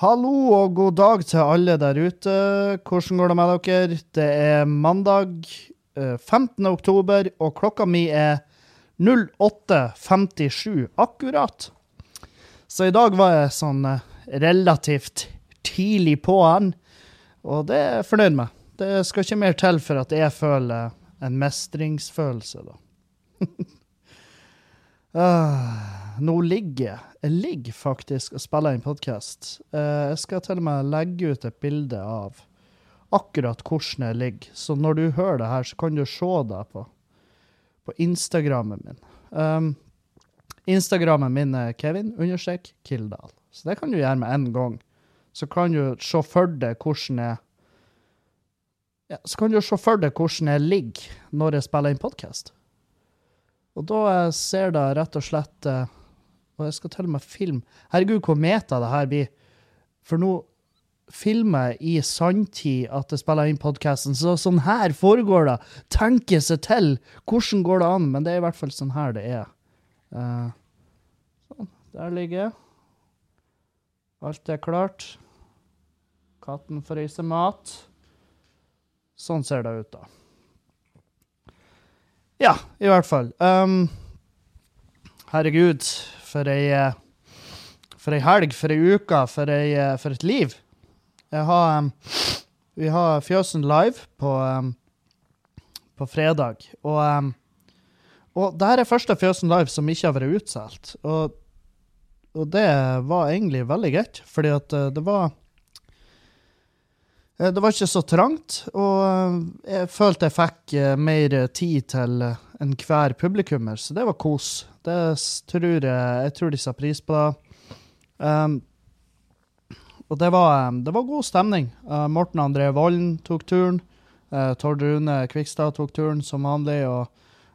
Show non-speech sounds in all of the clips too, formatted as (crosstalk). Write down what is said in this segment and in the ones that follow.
Hallo og god dag til alle der ute. Hvordan går det med dere? Det er mandag eh, 15. oktober, og klokka mi er 08.57 akkurat. Så i dag var jeg sånn eh, relativt tidlig på han, og det er jeg fornøyd med. Det skal ikke mer til for at jeg føler en mestringsfølelse, da. (laughs) Ah, nå ligger jeg Jeg ligger faktisk og spiller inn podkast. jeg skal til og med legge ut et bilde av akkurat hvordan jeg ligger. Så når du hører det her, så kan du se det på, på Instagrammen min. Um, Instagrammen min er Kevin understrek Kildahl. Så det kan du gjøre med en gang. Så kan du se for deg hvordan jeg ja, Så kan du se for deg hvordan jeg ligger når jeg spiller inn podkast. Og da ser det rett og slett eh, Og jeg skal til og med filme Herregud, hvor meta det her blir. For nå filmer jeg i sanntid at jeg spiller inn podkasten. Så sånn her foregår det. Tenke seg til. Hvordan går det an? Men det er i hvert fall sånn her det er. Eh, sånn. Der ligger jeg. Alt er klart. Katten får i seg mat. Sånn ser det ut, da. Ja, i hvert fall. Um, herregud, for ei eh, For ei helg, for ei uke, for, ei, eh, for et liv. Jeg har um, Vi har Fjøsen live på, um, på fredag, og um, og det her er første Fjøsen live som ikke har vært utsolgt. Og, og det var egentlig veldig greit, fordi at uh, det var Eh, det var ikke så trangt, og eh, jeg følte jeg fikk eh, mer tid til enhver publikummer, så det var kos. Det tror jeg, jeg tror de sa pris på det. Um, og det var, det var, god stemning. Uh, Morten André Volden tok turen. Uh, Tord Rune Kvikstad tok turen som vanlig. Og,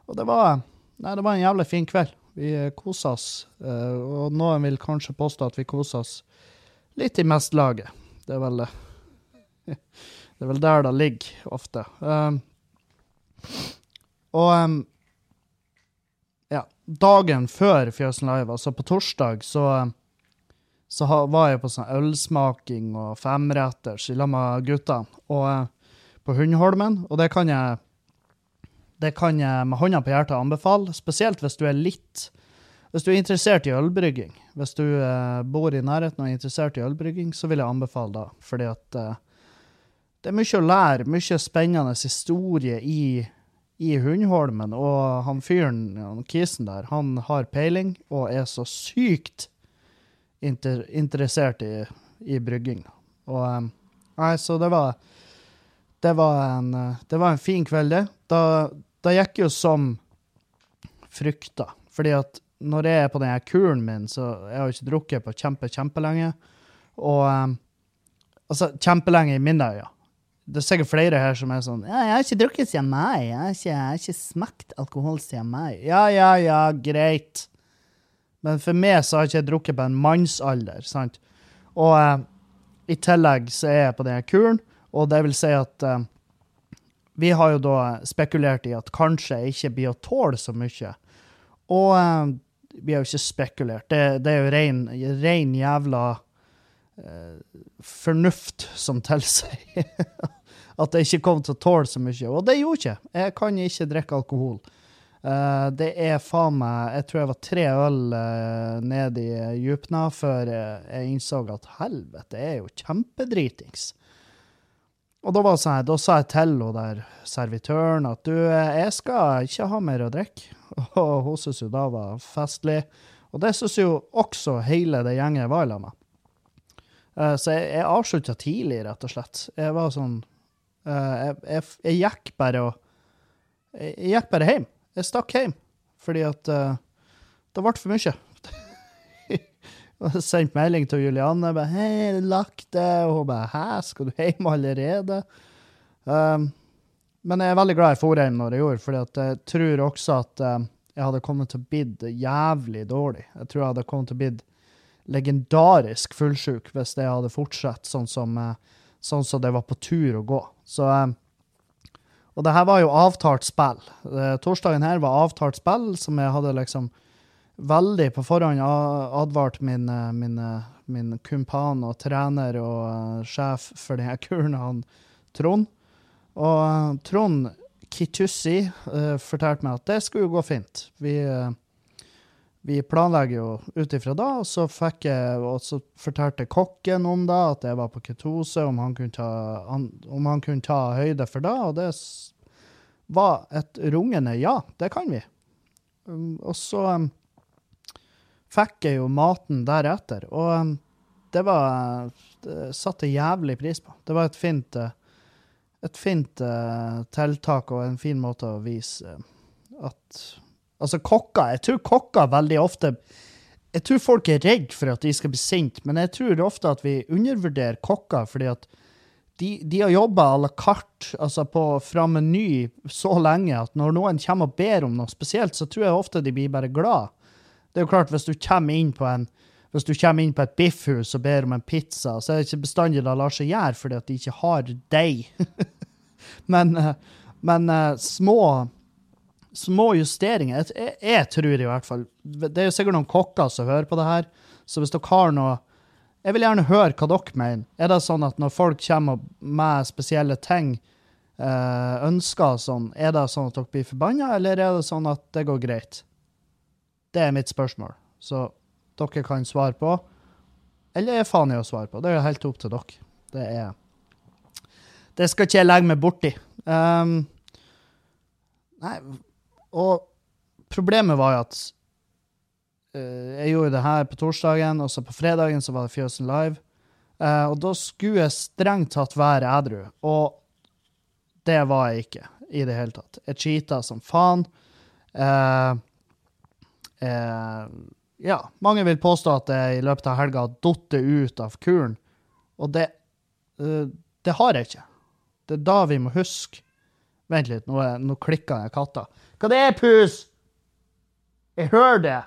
og det, var, nei, det, var, en jævlig fin kveld. Vi kosa oss. Uh, og noen vil kanskje påstå at vi kosa oss litt i mestlaget. Det er vel det. Det er vel der det ligger ofte. Um, og um, ja, dagen før Fjøsen Live, altså på torsdag, så, så var jeg på sånn ølsmaking og femretters i lag med guttene og, uh, på Hundholmen, og det kan jeg det kan jeg med hånda på hjertet anbefale, spesielt hvis du er litt Hvis du er interessert i ølbrygging. Hvis du uh, bor i nærheten og er interessert i ølbrygging, så vil jeg anbefale det, fordi at uh, det er mye å lære, mye spennende historie i, i Hundholmen. Og han fyren, han kisen der, han har peiling og er så sykt inter, interessert i, i brygging. Og um, Nei, så det var det var, en, det var en fin kveld, det. Da, da gikk jo som frykta. Fordi at når jeg er på denne kuren min, så jeg har ikke drukket på kjempe, kjempelenge. Og um, altså, kjempelenge i mine øyne det er sikkert flere her som er sånn ja, 'Jeg har ikke drukket siden mai. Jeg har ikke, jeg har ikke smakt alkohol siden mai.' Ja, ja, ja, greit. Men for meg så har jeg ikke drukket på en mannsalder. sant? Og eh, i tillegg så er jeg på denne kuren, og det vil si at eh, vi har jo da spekulert i at kanskje jeg ikke blir å tåle så mye. Og eh, vi har jo ikke spekulert. Det, det er jo ren, rein jævla Eh, fornuft som tilsier (laughs) at jeg ikke kom til å tåle så mye. Og det gjorde jeg ikke. Jeg kan ikke drikke alkohol. Uh, det er faen meg Jeg tror jeg var tre øl uh, ned i djupna før jeg innså at helvete, det er jo kjempedritings. Og da, var sånn, da sa jeg til der servitøren at du, jeg skal ikke ha mer å drikke. (laughs) Og hun syntes jo da var festlig. Og det syntes jo også hele det gjengen jeg var lag med. Så jeg, jeg avslutta tidlig, rett og slett. Jeg var sånn jeg, jeg, jeg, gikk bare og jeg, jeg, gikk bare hjem. Jeg stakk hjem fordi at uh, det ble for mye. (laughs) jeg sendte melding til Julianne. bare, 'Hei, lagt det?' Og hun bare 'Hæ, skal du hjem allerede?' Um, men jeg er veldig glad jeg for hjem når jeg gjorde, for jeg tror også at jeg hadde kommet til å bli jævlig dårlig. Jeg tror jeg hadde kommet til å bli legendarisk fullsjuk hvis jeg hadde fortsatt sånn som, eh, sånn som det var på tur å gå. Så, eh, og det her var jo avtalt spill. Eh, torsdagen her var avtalt spill som jeg hadde liksom veldig på forhånd advart min, min, min kumpan og trener og eh, sjef for denne kuren, han Trond. Og eh, Trond Kitussi uh, fortalte meg at det skulle jo gå fint. Vi, eh, vi planlegger jo ut ifra da, og så jeg, og så fortalte kokken om da, at jeg var på ketose, om han kunne ta, om han kunne ta høyde for da, og det var et rungende ja, det kan vi. Um, og så um, fikk jeg jo maten deretter, og um, det var Det satte jævlig pris på. Det var et fint eh, et fint uh, tiltak og en fin måte å vise uh, at Altså, kokker Jeg tror kokker veldig ofte Jeg tror folk er redd for at de skal bli sinte, men jeg tror ofte at vi undervurderer kokker fordi at de, de har jobba à la carte, altså på, fra Meny, så lenge at når noen kommer og ber om noe spesielt, så tror jeg ofte de blir bare glad. Det er jo klart, hvis du kommer inn på en hvis du kommer inn på et biffhus og ber om en pizza, så er det ikke bestandig det lar seg gjøre fordi at de ikke har deig. (laughs) men eh, men eh, små, små justeringer jeg, jeg, tror i hvert fall Det er jo sikkert noen kokker som hører på det her, så hvis dere har noe Jeg vil gjerne høre hva dere mener. Er det sånn at når folk kommer med spesielle ting, eh, ønsker sånn, er det sånn at dere blir forbanna, eller er det sånn at det går greit? Det er mitt spørsmål. Så dere kan svare på. Eller er faen i å svare på. Det er helt opp til dere. Det er Det skal ikke jeg legge meg borti. Um, nei, og problemet var jo at uh, jeg gjorde det her på torsdagen, og så på fredagen så var det Fjøsen Live. Uh, og da skulle jeg strengt tatt være edru, og det var jeg ikke i det hele tatt. Jeg cheata som faen. Uh, ja, mange vil påstå at jeg i løpet av helga har datt ut av kuren, og det, det har jeg ikke. Det er da vi må huske. Vent litt, nå, er- nå klikker den katta. Hva det er, pus? Jeg hører det.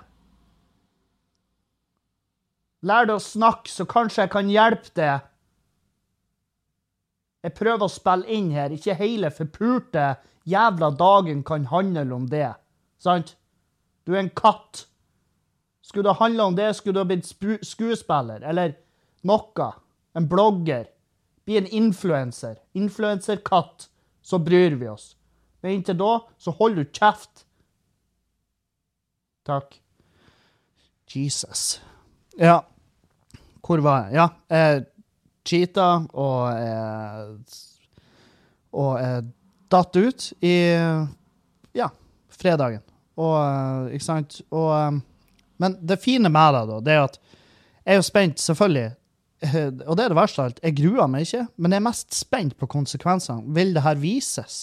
Lær deg å snakke, så kanskje jeg kan hjelpe deg. Jeg prøver å spille inn her. Ikke hele forpulte jævla dagen kan handle om det. Sant? Du er en katt. Skulle det handle om det, skulle du ha blitt skuespiller eller noe. En blogger. Bli en influenser. Influenserkatt. Så bryr vi oss. Men inntil da, så hold du kjeft. Takk. Jesus. Ja. Hvor var jeg? Ja, jeg cheata og jeg, Og eh, datt ut i Ja, fredagen. Og eh, Ikke sant? Og eh, Men det fine med det, da, det er at jeg er jo spent, selvfølgelig. Eh, Og det er det verste av alt. Jeg gruer meg ikke, men jeg er mest spent på konsekvensene. Vil det her vises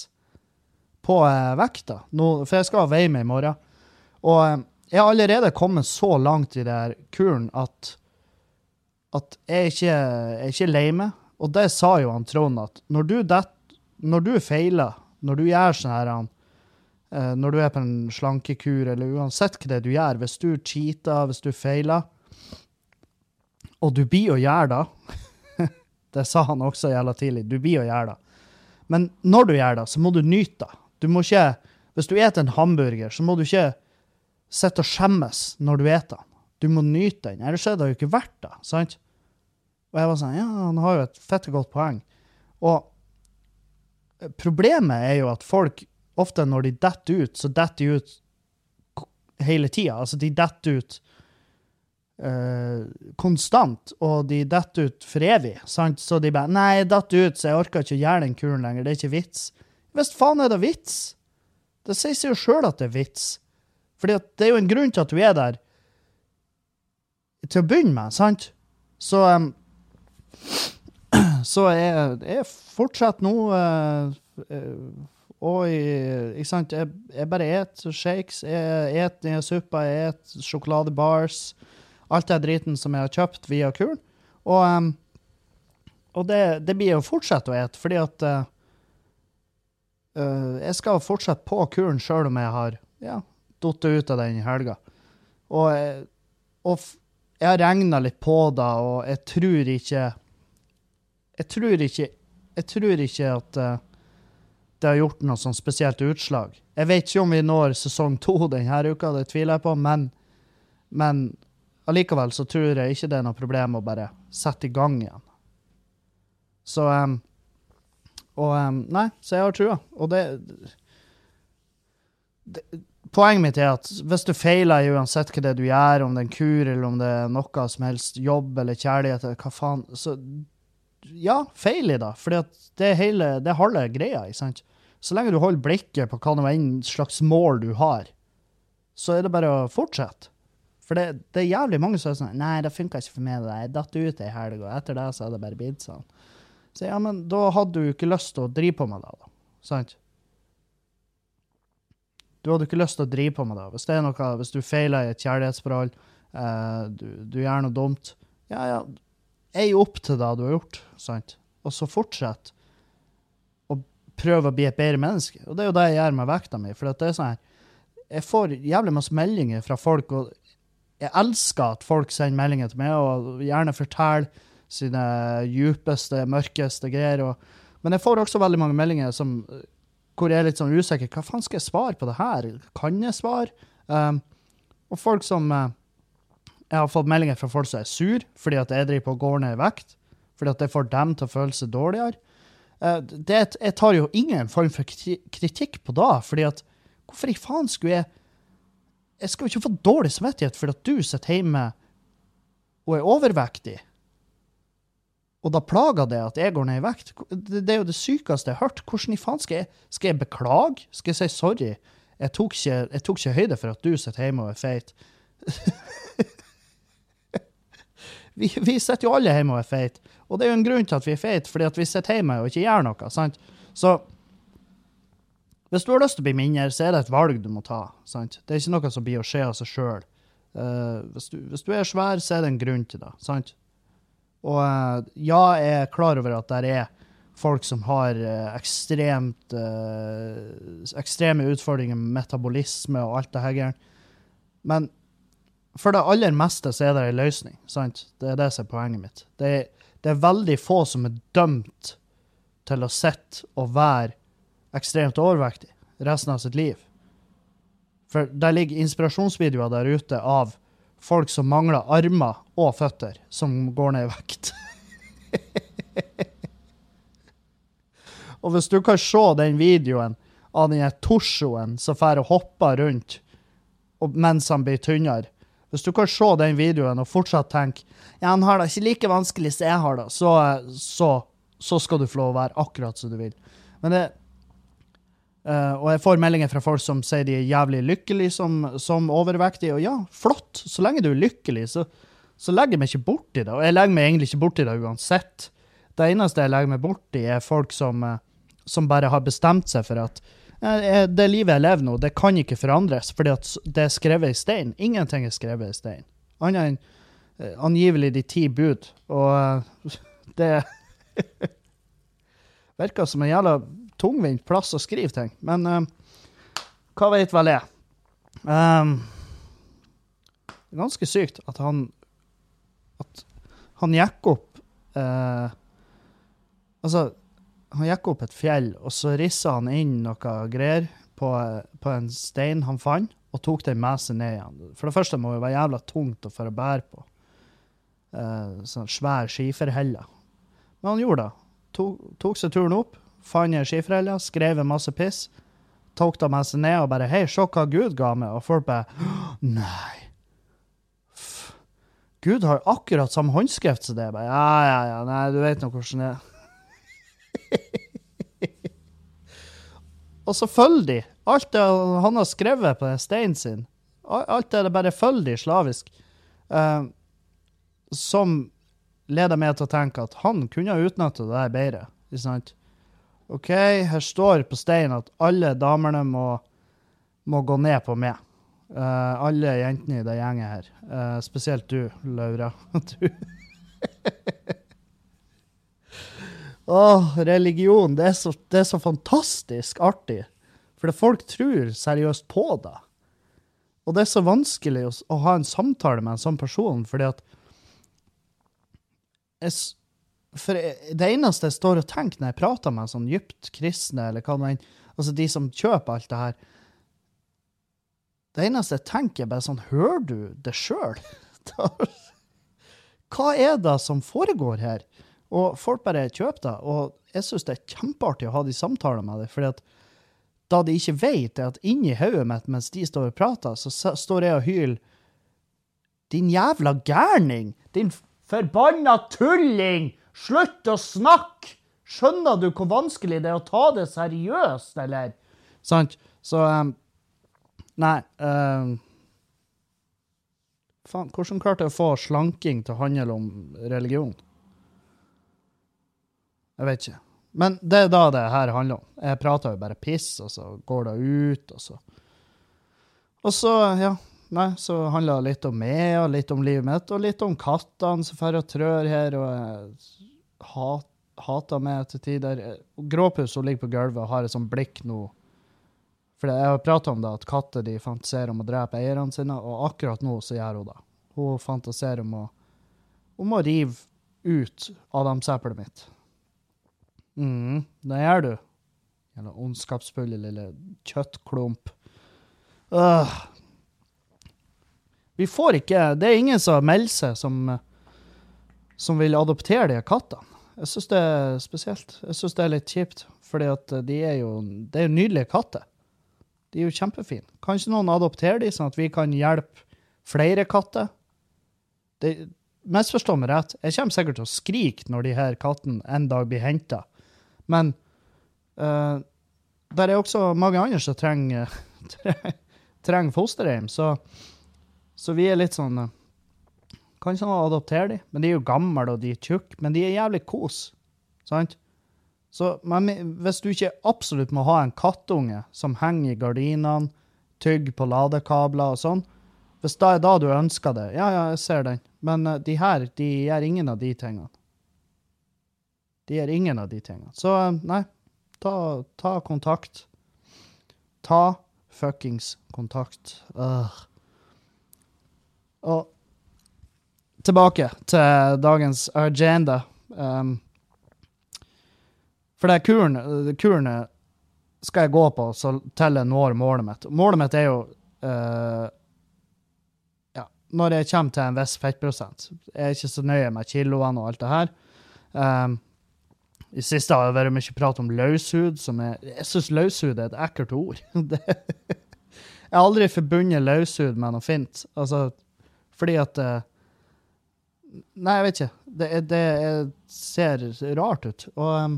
på eh, vekta? Nå, for jeg skal veie meg i morgen. Og eh, jeg har allerede kommet så langt i det kuren at at jeg ikke er ikke lei meg. Og det sa jo han Trond, at når du, det, når du feiler, når du gjør sånn her Når du er på en slankekur, eller uansett hva det er du gjør, hvis du cheater, hvis du feiler, og du blir å gjøre (laughs) det sa han også jævla tidlig. Du blir gjøre det. Men når du gjør det, så må du nyte det. Du må ikke Hvis du spiser en hamburger, så må du ikke sitte og skjemmes når du spiser den. Du må nyte den. Ellers er det jo ikke verdt det. sant? Og jeg var sånn Ja, han har jo et fette godt poeng. Og problemet er jo at folk ofte når de detter ut, så detter de ut hele tida. Altså, de detter ut eh, konstant, og de detter ut for evig. sant? Så de bare 'Nei, jeg datt ut, så jeg orker ikke å gjøre den kuren lenger. Det er ikke vits.' Hvis faen er det vits? Det sier seg jo sjøl at det er vits. Fordi det er jo en grunn til at du er der til å begynne med, sant? Så um, (clears throat) Så jeg, jeg fortsetter nå uh, uh, og ikke sant, jeg, jeg bare et shakes, jeg et suppa, jeg et sjokoladebars, alt det driten som jeg har kjøpt via kuren. Og, um, og det, det blir jo fortsette å ete, fordi at uh, jeg skal fortsette på kuren sjøl om jeg har ja, datt ut av den i helga. Og, jeg- og jeg har regna litt på det, og jeg tror ikke Jeg tror ikke Jeg tror ikke at uh, det har gjort noe sånn spesielt utslag. Jeg vet ikke om vi når sesong to denne uka, det tviler jeg på, men, men allikevel så tror jeg ikke det er noe problem å bare sette i gang igjen. Så um, Og um, Nei, så jeg har trua. Og det, det Poenget mitt er at hvis du feiler uansett hva det du gjør, om det er en kur eller om det er noe som helst, jobb eller kjærlighet eller hva faen, så ja, feil i det. For det er hele, det er halve greia. ikke sant? Så lenge du holder blikket på hva slags mål du har, så er det bare å fortsette. For det, det er jævlig mange som er sånn Nei, det funka ikke for meg. det Jeg datt ut ei helg, og etter det så er det bare blitt sånn. Så ja, men da hadde du ikke lyst til å drive på med det, da. Sant? Du hadde ikke lyst til å drive på med det. Hvis det er noe, hvis du feiler i et kjærlighetsforhold, eh, du, du, gjør noe dumt, ja, ja, ei opp til det du har gjort, sant? Og så fortsett å prøve å bli et bedre menneske. Og det er jo det jeg gjør med vekta mi. For det er sånn her, jeg får jævlig masse meldinger fra folk, og jeg elsker at folk sender meldinger til meg og gjerne forteller sine djupeste, mørkeste greier. Og, men jeg får også veldig mange meldinger som, hvor jeg er litt sånn usikker. Hva faen skal jeg svare på det her? Kan jeg svare? Um, og folk som uh, Jeg har fått meldinger fra folk som er sur fordi at jeg driver på å gå ned i vekt. Fordi at det får dem til å føle seg dårligere. Uh, det, jeg tar jo ingen form for kritikk på det. fordi at Hvorfor i faen skulle jeg Jeg skal jo ikke få dårlig samvittighet for at du sitter hjemme og er overvektig og da plager det at jeg går ned i vekt. Det, er jo det sykeste jeg har hørt. Hvordan i faen skal jeg, skal jeg beklage? Skal jeg si sorry? Jeg tok, ikke, jeg tok ikke høyde for at du sitter hjemme og er feit. (laughs) vi, vi sitter jo alle hjemme og er feit. Og det er jo en grunn til at vi er feit, fordi at vi sitter hjemme og ikke gjør noe. sant? Så hvis du har lyst til å bli mindre, så er det et valg du må ta. sant? Det er ikke noe som blir å skje av seg sjøl. Uh, eh, hvis, hvis, du er svær, så er det en grunn til det. sant? Og uh, ja, jeg er klar over at det er folk som har uh, ekstremt ekstreme utfordringer med metabolisme og alt det her. Men for det aller meste så er det en løsning. sant? Det er det som er poenget mitt. Det er, det er veldig få som er dømt til å sitte og være ekstremt overvektig resten av sitt liv. For der ligger inspirasjonsvideoer der ute av folk som mangler armer og føtter, som går ned i vekt. (laughs) og hvis du kan se den videoen av den torsoen som får hoppe rundt mens han blir tynnere Hvis du kan se den videoen og fortsatt tenke ja, han har det ikke like vanskelig som jeg har det, så, så, så skal du få lov å være akkurat som du vil. Men det, Uh, og jeg får meldinger fra folk som sier de er jævlig lykkelige som, som overvektige. Og ja, flott! Så lenge du er lykkelig, så, så legger jeg meg ikke borti det. Og jeg legger meg egentlig ikke borti det uansett. Det eneste jeg legger meg borti, er folk som, uh, som bare har bestemt seg for at uh, det livet jeg lever nå, det kan ikke forandres, fordi det er skrevet i stein. Ingenting er skrevet i stein. Annet enn angivelig de ti bud. Og (laughs) det (laughs) virker som en jævla tungvint plass å skrive ting. Men uh, hva veit vel jeg? Um, det er ganske sykt at han at han gikk opp uh, Altså, han gikk opp et fjell, og så rissa han inn noe greier på, på, en stein han fant, og tok den med seg ned igjen. For det første må det være jævla tungt å få bære på. Uh, sånn svær skiferhelle. Men han gjorde det. Tok, tok seg turen opp, fant ei skifrelle, skrev en masse piss. Tok med seg ned og bare 'Hei, se hva Gud ga meg.' Og folk bare 'Nei'. Gud har akkurat samme håndskrift som det. Bare, ja, ja, ja, nei, du vet nå hvordan det er. og så følger de. Alt det han har skrevet på den steinen sin, alt det er bare følger de slavisk. Uh, som leder meg til å tenke at han kunne ha utnytta det der bedre. Ikke sant? OK, her står på steinen at alle damene må, må gå ned på meg. Uh, alle jentene i det gjenget her. Uh, spesielt du, Laura. (laughs) du. oh, religion. Det er, så, det er, så, fantastisk artig. For folk tror seriøst på det. Og det er så vanskelig å, å ha en samtale med en sånn person, fordi at jeg, for det eneste jeg står og tenker når jeg prater med sånn dypt kristne, eller hva man Altså de som kjøper alt det her Det eneste jeg tenker, er bare sånn Hører du det sjøl? (laughs) Hva er det som foregår her? Og folk bare kjøper det. Og jeg syns det er kjempeartig å ha de samtalene med dem. fordi at da de ikke vet, er at inni hodet mitt mens de står og prater, så står jeg og hyler Din jævla gærning! Din forbanna tulling! Slutt å snakke! Skjønner du hvor vanskelig det er å ta det seriøst, eller? Sant? Så um, Nei. Um, faen, hvordan klarte jeg å få slanking til å handle om religion? Jeg vet ikke. Men det er da det her handler om. Jeg prater jo bare piss, og så går det ut, og så Og så, ja. Nei, så handler det litt om meg, og litt om livet mitt, og litt om kattene som drar og trør her, og hat, hater meg til tider. Gråpus hun ligger på gulvet og har et sånt blikk nå. For jeg har pratet om det, at katter de fantaserer om å drepe eierne sine, og akkurat nå så gjør hun det. Hun fantaserer om å, om å rive ut adamseplet mitt. Mm, det gjør du. Jævla ondskapsfulle lille kjøttklump. Øh. Vi får ikke Det er ingen som melder seg som, som vil adoptere de kattene. Jeg syns det er spesielt. Jeg syns det er litt kjipt, fordi at de er jo Det er jo nydelige katter. De er jo kjempefine. Kan ikke noen adoptere de, sånn at vi kan hjelpe flere katter? Det, misforstå meg rett, jeg kommer sikkert til å skrike når de her kattene en dag blir henta, men uh, der er også mange andre som trenger, (laughs) trenger fosterhjem, så, så vi er litt sånn Kanskje Kan ikke noen adoptere de? Men de er jo gamle, og de er tjukke, men de er jævlig kos, sant? Så men, hvis du ikke absolutt må ha en kattunge som henger i gardinene, tygger på ladekabler og sånn, hvis det er da du ønsker det, ja, ja, jeg ser den. Men uh, de her, de gjør ingen av de tingene. De gjør ingen av de tingene. Så uh, nei, ta, ta kontakt. Ta fuckings kontakt. Uh. Og tilbake til dagens agenda. Um, for det kuren, kuren skal jeg gå på så til jeg når målet mitt. Målet mitt er jo uh, ja, når jeg kommer til en viss fettprosent. Jeg er ikke så nøye med kiloene og alt det her. Um, I siste har det vært mye prat om løshud, som er Jeg syns løshud er et ekkelt ord. (laughs) jeg har aldri forbundet løshud med noe fint. Altså, fordi at uh, Nei, jeg vet ikke. Det, det, ser rart ut. Og um,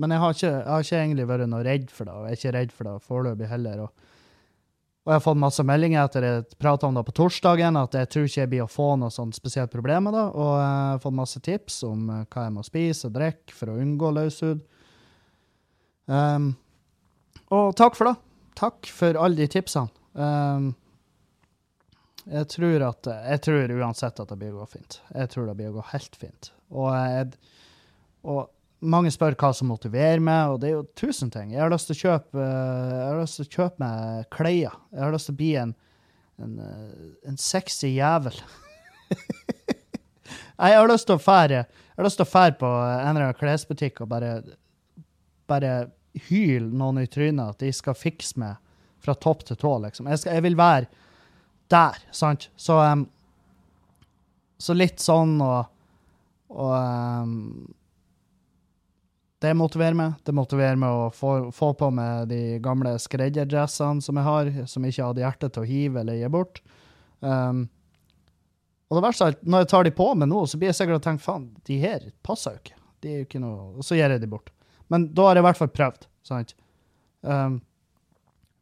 men jeg har, ikke, jeg har ikke egentlig vært noe redd for det, og jeg er ikke redd for det foreløpig heller. Og, og jeg har fått masse meldinger etter jeg prata om det på torsdagen, at jeg tror ikke jeg blir å få noe sånt spesielt problem med det. Og jeg har fått masse tips om uh, hva jeg må spise og drikke for å unngå løshud. Um, og takk for det. Takk for alle de tipsene. Um, jeg tror at Jeg tror uansett at det blir å gå fint. Jeg tror det blir å gå helt fint. Og, jeg, og mange spør hva som motiverer meg, og det er jo tusen ting. Jeg har lyst til å kjøpe, jeg har lyst til å kjøpe meg klær. Jeg har lyst til å bli en, en, en sexy jævel. (laughs) jeg har lyst til å fære jeg har lyst til å fære på en eller annen klesbutikk og bare, bare hyle noen i trynet at de skal fikse meg fra topp til tå, liksom. Jeg, skal, jeg vil være der, sant? Så, um, så litt sånn og, og um, det motiverer meg. Det motiverer meg å få, få på meg de gamle skredderdressene som jeg har, som jeg ikke hadde hjerte til å hive eller gi bort. Um, og det verste er at når jeg tar de på meg nå, så blir jeg sikkert og tenker faen, de her passer jo ikke. De er jo ikke noe, Og så gir jeg de bort. Men da har jeg i hvert fall prøvd. sant? Um,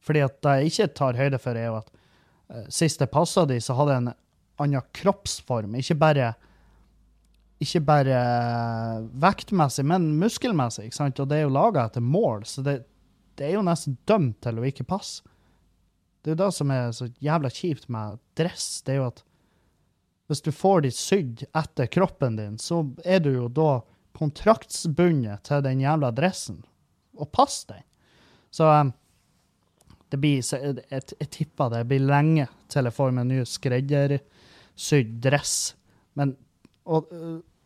fordi at det jeg ikke tar høyde for, er jo at uh, sist jeg passa de, så hadde jeg en annen kroppsform. Ikke bare ikke bare vektmessig, men muskelmessig. ikke sant? Og det er jo laga etter mål, så det, det, er jo nesten dømt til å ikke passe. Det er jo det som er så jævla kjipt med dress. Det er jo at hvis du får de sydd etter kroppen din, så er du jo da kontraktsbundet til den jævla dressen. Og pass den. Så um, det blir, jeg, jeg, jeg tipper det blir lenge til jeg får meg ny skreddersydd dress. Men og,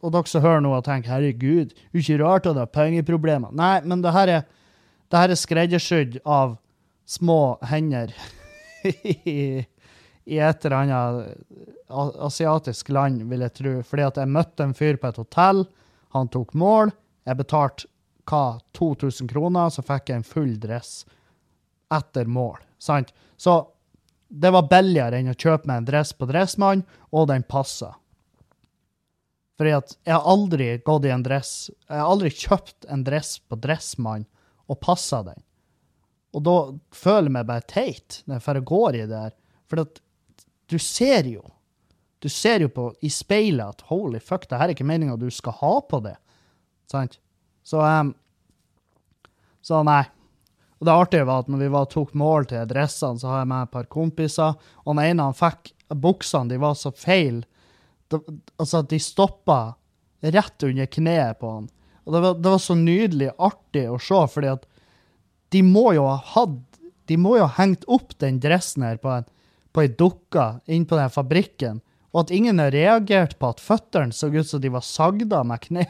og dere som hører nå og tenker 'herregud, det er ikke rart at det er pengeproblemer'. Nei, men det her er, det her er skreddersydd av små hender (laughs) i, i et eller annet asiatisk land, vil jeg tro. Fordi at jeg møtte en fyr på et hotell. Han tok mål. Jeg betalte hva, 2000 kroner, så fikk jeg en full dress etter mål. Sant? Så det var billigere enn å kjøpe meg en dress på Dressmann, og den passa. Fordi at jeg har aldri gått i en dress Jeg har aldri kjøpt en dress på Dressmann og passa den. Og da føler jeg meg bare teit når jeg går i det her. For at du ser jo Du ser jo på i speilet at holy fuck, det her er ikke meninga du skal ha på det. Sant? Så um, Så nei. Og det artige var at når vi var, tok mål til dressene, så har jeg med et par kompiser, og den ene han fikk buksene, de var så feil. De, altså at de stoppa rett under kneet på han. Og det var, det var så nydelig artig å se, fordi at de må jo ha hatt De må jo ha hengt opp den dressen her på, en, på ei dukke inne på den fabrikken, og at ingen har reagert på at føttene så ut som de var sagda med kne.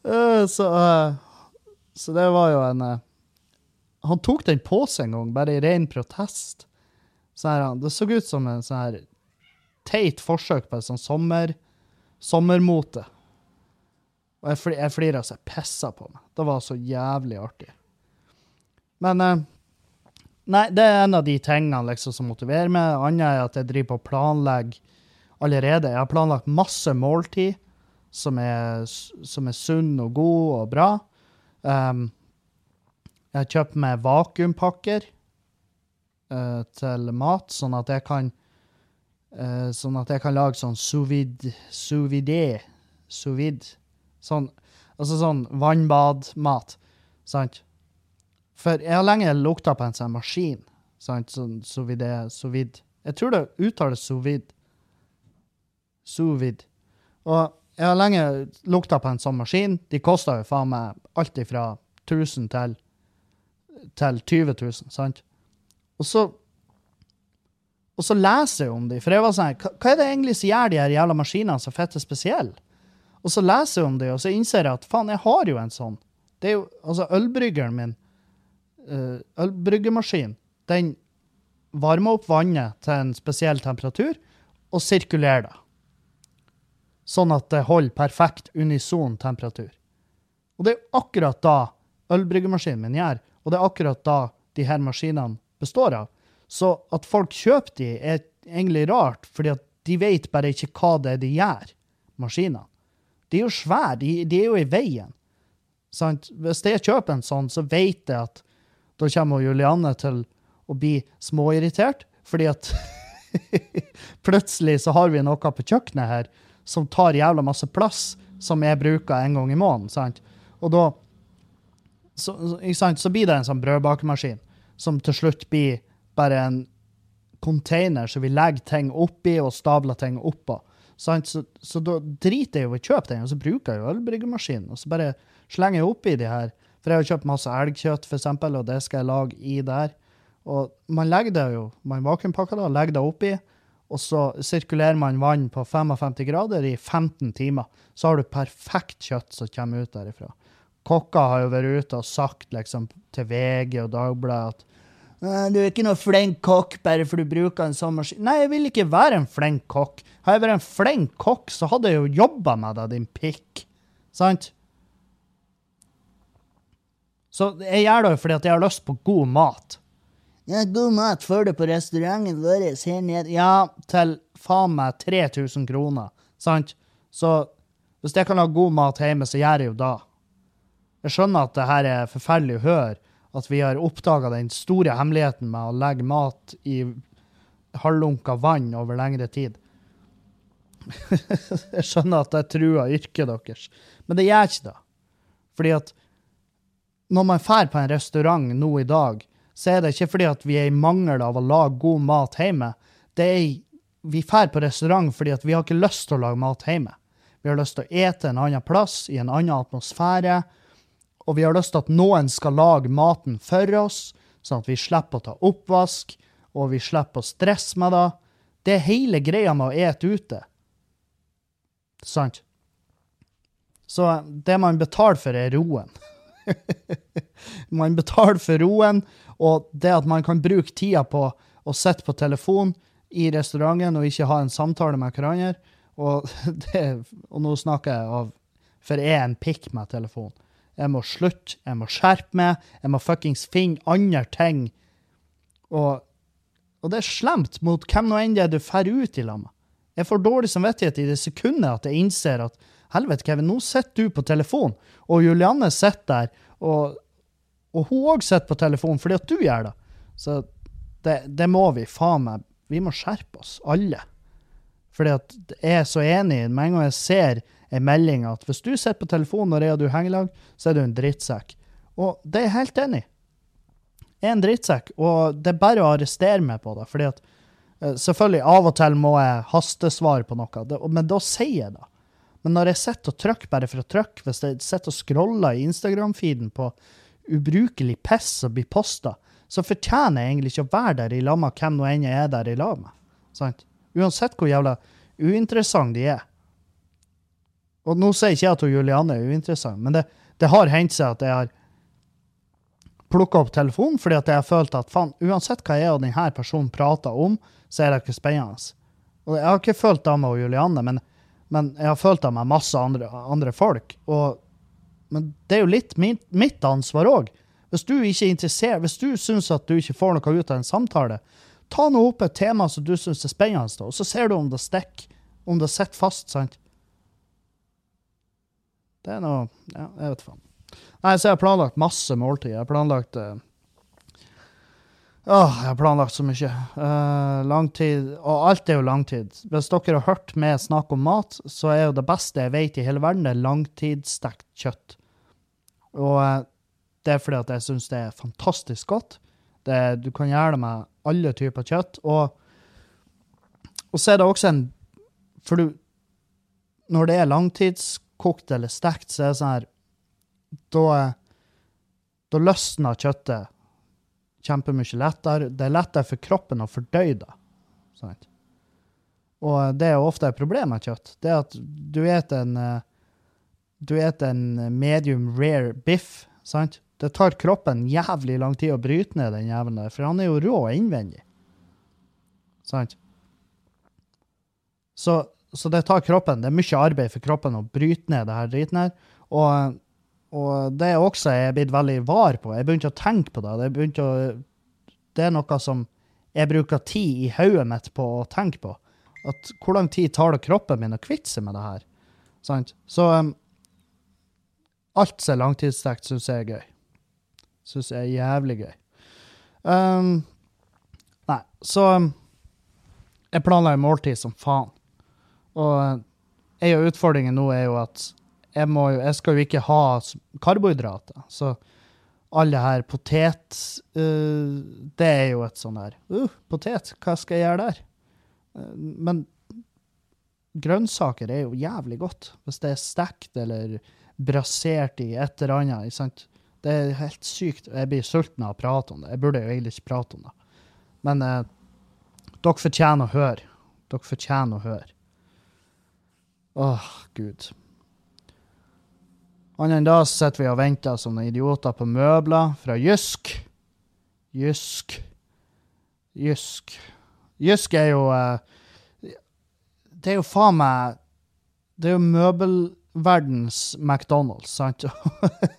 Eh, så, eh, så det var jo en eh, Han tok den på seg en gang, bare i ren protest. Her, det så ut som en sånn her teit forsøk på et sånn sommer, sommermote. Og jeg, fli, jeg flira så jeg pissa på meg. Det var så jævlig artig. Men eh, Nei, det er en av de tingene liksom, som motiverer meg. Annet er at jeg driver på å planlegge allerede. Jeg har planlagt masse måltid som er, som er sunn og god og bra. Um, jeg har kjøpt meg vakuumpakker uh, til mat, sånn at jeg kan uh, Sånn at jeg kan lage sånn sous vide Sous vide. Sous vide. Sånn, altså sånn vannbadmat. Sant? For jeg har lenge lukta på en sånn maskin. Sant? Sånn sous vide. Sous vide. Jeg tror det uttales sous vide. Sous vide. Og jeg har lenge lukta på en sånn maskin. De koster jo faen meg alt ifra 1000 til, til 20 000, sant? Og så og så leser jeg om de, for jeg var sånn, hva, hva er det egentlig som gjør de her jævla maskinene så fette spesielle? Og så leser jeg om de, og så innser jeg at faen, jeg har jo en sånn. Det er jo, altså ølbryggeren min, uh, ølbryggemaskin, den varmer opp vannet til en spesiell temperatur, og sirkulerer det. Sånn at det holder perfekt unison temperatur. Og det er akkurat da ølbryggemaskinen min gjør, og det er akkurat da de her maskinene består av. Så at folk kjøper de, er egentlig rart, fordi at de vet bare ikke hva det er de gjør, maskinene. De er jo svære, de, de er jo i veien. Sant? Hvis jeg kjøper en sånn, så vet jeg at da kommer Julianne til å bli småirritert, fordi at (laughs) plutselig så har vi noe på kjøkkenet her som tar jævla masse plass, som jeg bruker en gang i måneden. sant? Og da så, sant? så blir det en sånn brødbakemaskin som til slutt blir bare en container som vi legger ting oppi og stabler ting oppå. Sant? Så, så da driter jeg jo i å kjøpe den, og så bruker jeg jo ølbryggemaskinen. Og så bare slenger jeg oppi de her. For jeg har kjøpt masse elgkjøtt, for eksempel, og det skal jeg lage i der. Og man legger det jo, man vakuumpakker det og legger det oppi, og så sirkulerer man vann på 55 grader i 15 timer. Så har du perfekt kjøtt som kommer ut derifra. Kokker har jo vært ute og sagt liksom, til VG og Dagbladet at du er ikke noe flink kokk bare for du bruker en sånn maskin. Nei, jeg vil ikke være en flink kokk. Har jeg vært en flink kokk, så hadde jeg jo jobba med deg, din pikk. Sant? Så jeg gjør det jo fordi at jeg har lyst på god mat. Ja, god mat får du på restauranten vår her nede. Ja, til faen meg 3000 kroner. Sant? Så hvis jeg kan ha god mat hjemme, så gjør jeg jo da. Jeg skjønner at det her er forferdelig å høre, at vi har oppdaga den store hemmeligheten med å legge mat i halvlunka vann over lengre tid. (laughs) jeg skjønner at det truer yrket deres, men det gjør ikke det. Fordi at når man drar på en restaurant nå i dag, så er det ikke fordi at vi er i mangel av å lage god mat hjemme. Det er vi drar på restaurant fordi at vi har ikke lyst til å lage mat hjemme. Vi har lyst til å ete en annen plass, i en annen atmosfære. Og vi har lyst til at noen skal lage maten for oss, sånn at vi slipper å ta oppvask, og vi slipper å stresse med det. Det er hele greia med å ete ute. Sant? Så det man betaler for, er roen. (laughs) man betaler for roen, Og det at man kan bruke tida på å sitte på telefon i restauranten og ikke ha en samtale med hverandre, og, (laughs) det, og nå snakker jeg av For jeg er en pikk med telefon. Jeg må slutte, jeg må skjerpe meg, jeg må fuckings finne andre ting. Og, og det er slemt mot hvem nå enn det er du drar ut i lag. Jeg får dårlig samvittighet i det sekundet at jeg innser at helvete, Kevin, nå sitter du på telefon, og Julianne sitter der, og, og hun òg sitter på telefonen fordi at du gjør det. Så det, det må vi faen meg Vi må skjerpe oss, alle. Fordi at jeg er så enig. Med en gang jeg ser en melding at hvis du sitter på telefonen når jeg og du henger lag, så er du en drittsekk. Og det er jeg helt enig i. Jeg er en drittsekk, og det er bare å arrestere meg på det. fordi at eh, Selvfølgelig, av og til må jeg hastesvare på noe, men da sier jeg det. Men når jeg sitter og trykker bare for å trykke, hvis jeg sitter og scroller i Instagram-feeden på ubrukelig piss som blir posta, så fortjener jeg egentlig ikke å være der i lag med hvem nå enn jeg er der i lag med. Sant? Uansett hvor jævla uinteressant de er. Og nå sier ikke jeg at Julianne er uinteressant, men det, det har hendt seg at jeg har plukka opp telefonen fordi at jeg har følt at faen, uansett hva jeg og denne personen prater om, så er det ikke spennende. Og jeg har ikke følt det med Julianne, men, men jeg har følt det med masse andre, andre folk. Og, men det er jo litt mitt, mitt ansvar òg. Hvis du ikke er interessert, hvis du syns at du ikke får noe ut av en samtale, ta nå opp et tema som du syns er spennende, og så ser du om det stikker, om det sitter fast. sant? Det er noe Ja, jeg vet faen. Nei, så jeg har planlagt masse måltid. Jeg har planlagt uh, jeg har planlagt så mye. Uh, langtid Og alt er jo langtid. Hvis dere har hørt meg snakke om mat, så er jo det beste jeg vet i hele verden, det er langtidsstekt kjøtt. Og uh, det er fordi at jeg syns det er fantastisk godt. Det, du kan gjøre det med alle typer kjøtt. Og, og så er det også en For du Når det er langtidskokt eller stekt, så er det sånn her Da, da løsner kjøttet kjempemye lettere. Det er lettere for kroppen å fordøye det. Sant? Og det er ofte et problem med kjøtt. Det er at du spiser en du spiser en medium rare biff, sant? Det tar kroppen jævlig lang tid å bryte ned den jævelen der, for han er jo rå innvendig. Sant? Så, så, det tar kroppen Det er mye arbeid for kroppen å bryte ned det her driten her. Og, og det er også jeg er blitt veldig var på. Jeg begynte å tenke på det. Det, å, det er noe som jeg bruker tid i hodet mitt på å tenke på. At hvor lang tid tar det kroppen min å kvitte seg med det her? Sant? Så um, alt som er langtidsstekt, syns jeg er gøy. Syns jeg er jævlig gøy. Um, nei, så um, Jeg en måltid som faen. Og ei av utfordringene nå er jo at jeg, må jo, jeg skal jo ikke ha karbohydrater. Så alle her potet uh, Det er jo et sånn her uh, Potet, hva skal jeg gjøre der? Uh, men grønnsaker er jo jævlig godt. Hvis det er stekt eller brasert i et eller annet. Sant? Det er helt sykt. Jeg blir sulten av å prate om det. Jeg burde jo egentlig ikke prate om det. Men eh, dere fortjener å høre. Dere fortjener å høre. Åh, gud. Annet enn da sitter vi og venter som idioter på møbler fra Jysk. Jysk. Jysk. Jysk er jo eh, Det er jo faen meg Det er jo møbelverdens McDonald's, sant?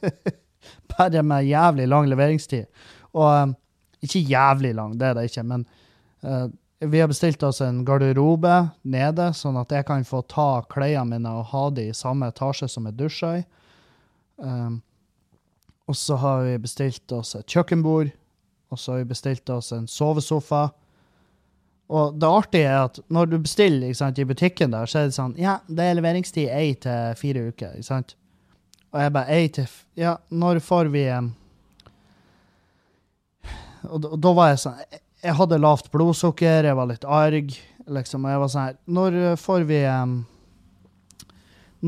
(laughs) bare med jævlig lang leveringstid. Og um, ikke jævlig lang, det er det ikke, men uh, vi har bestilt oss en garderobe nede, sånn at jeg kan få ta klærne mine og ha de i samme etasje som jeg dusjer i. Um, og så har vi bestilt oss et kjøkkenbord, og så har vi bestilt oss en sovesofa. Og det artige er at når du bestiller sant, i butikken der, så er det sånn Ja, det er leveringstid én til fire uker. ikke sant? Og jeg bare Ei til Ja, når får vi um, og, og, da var jeg sånn Jeg hadde lavt blodsukker, jeg var litt arg, liksom, og jeg var sånn her Når får vi um,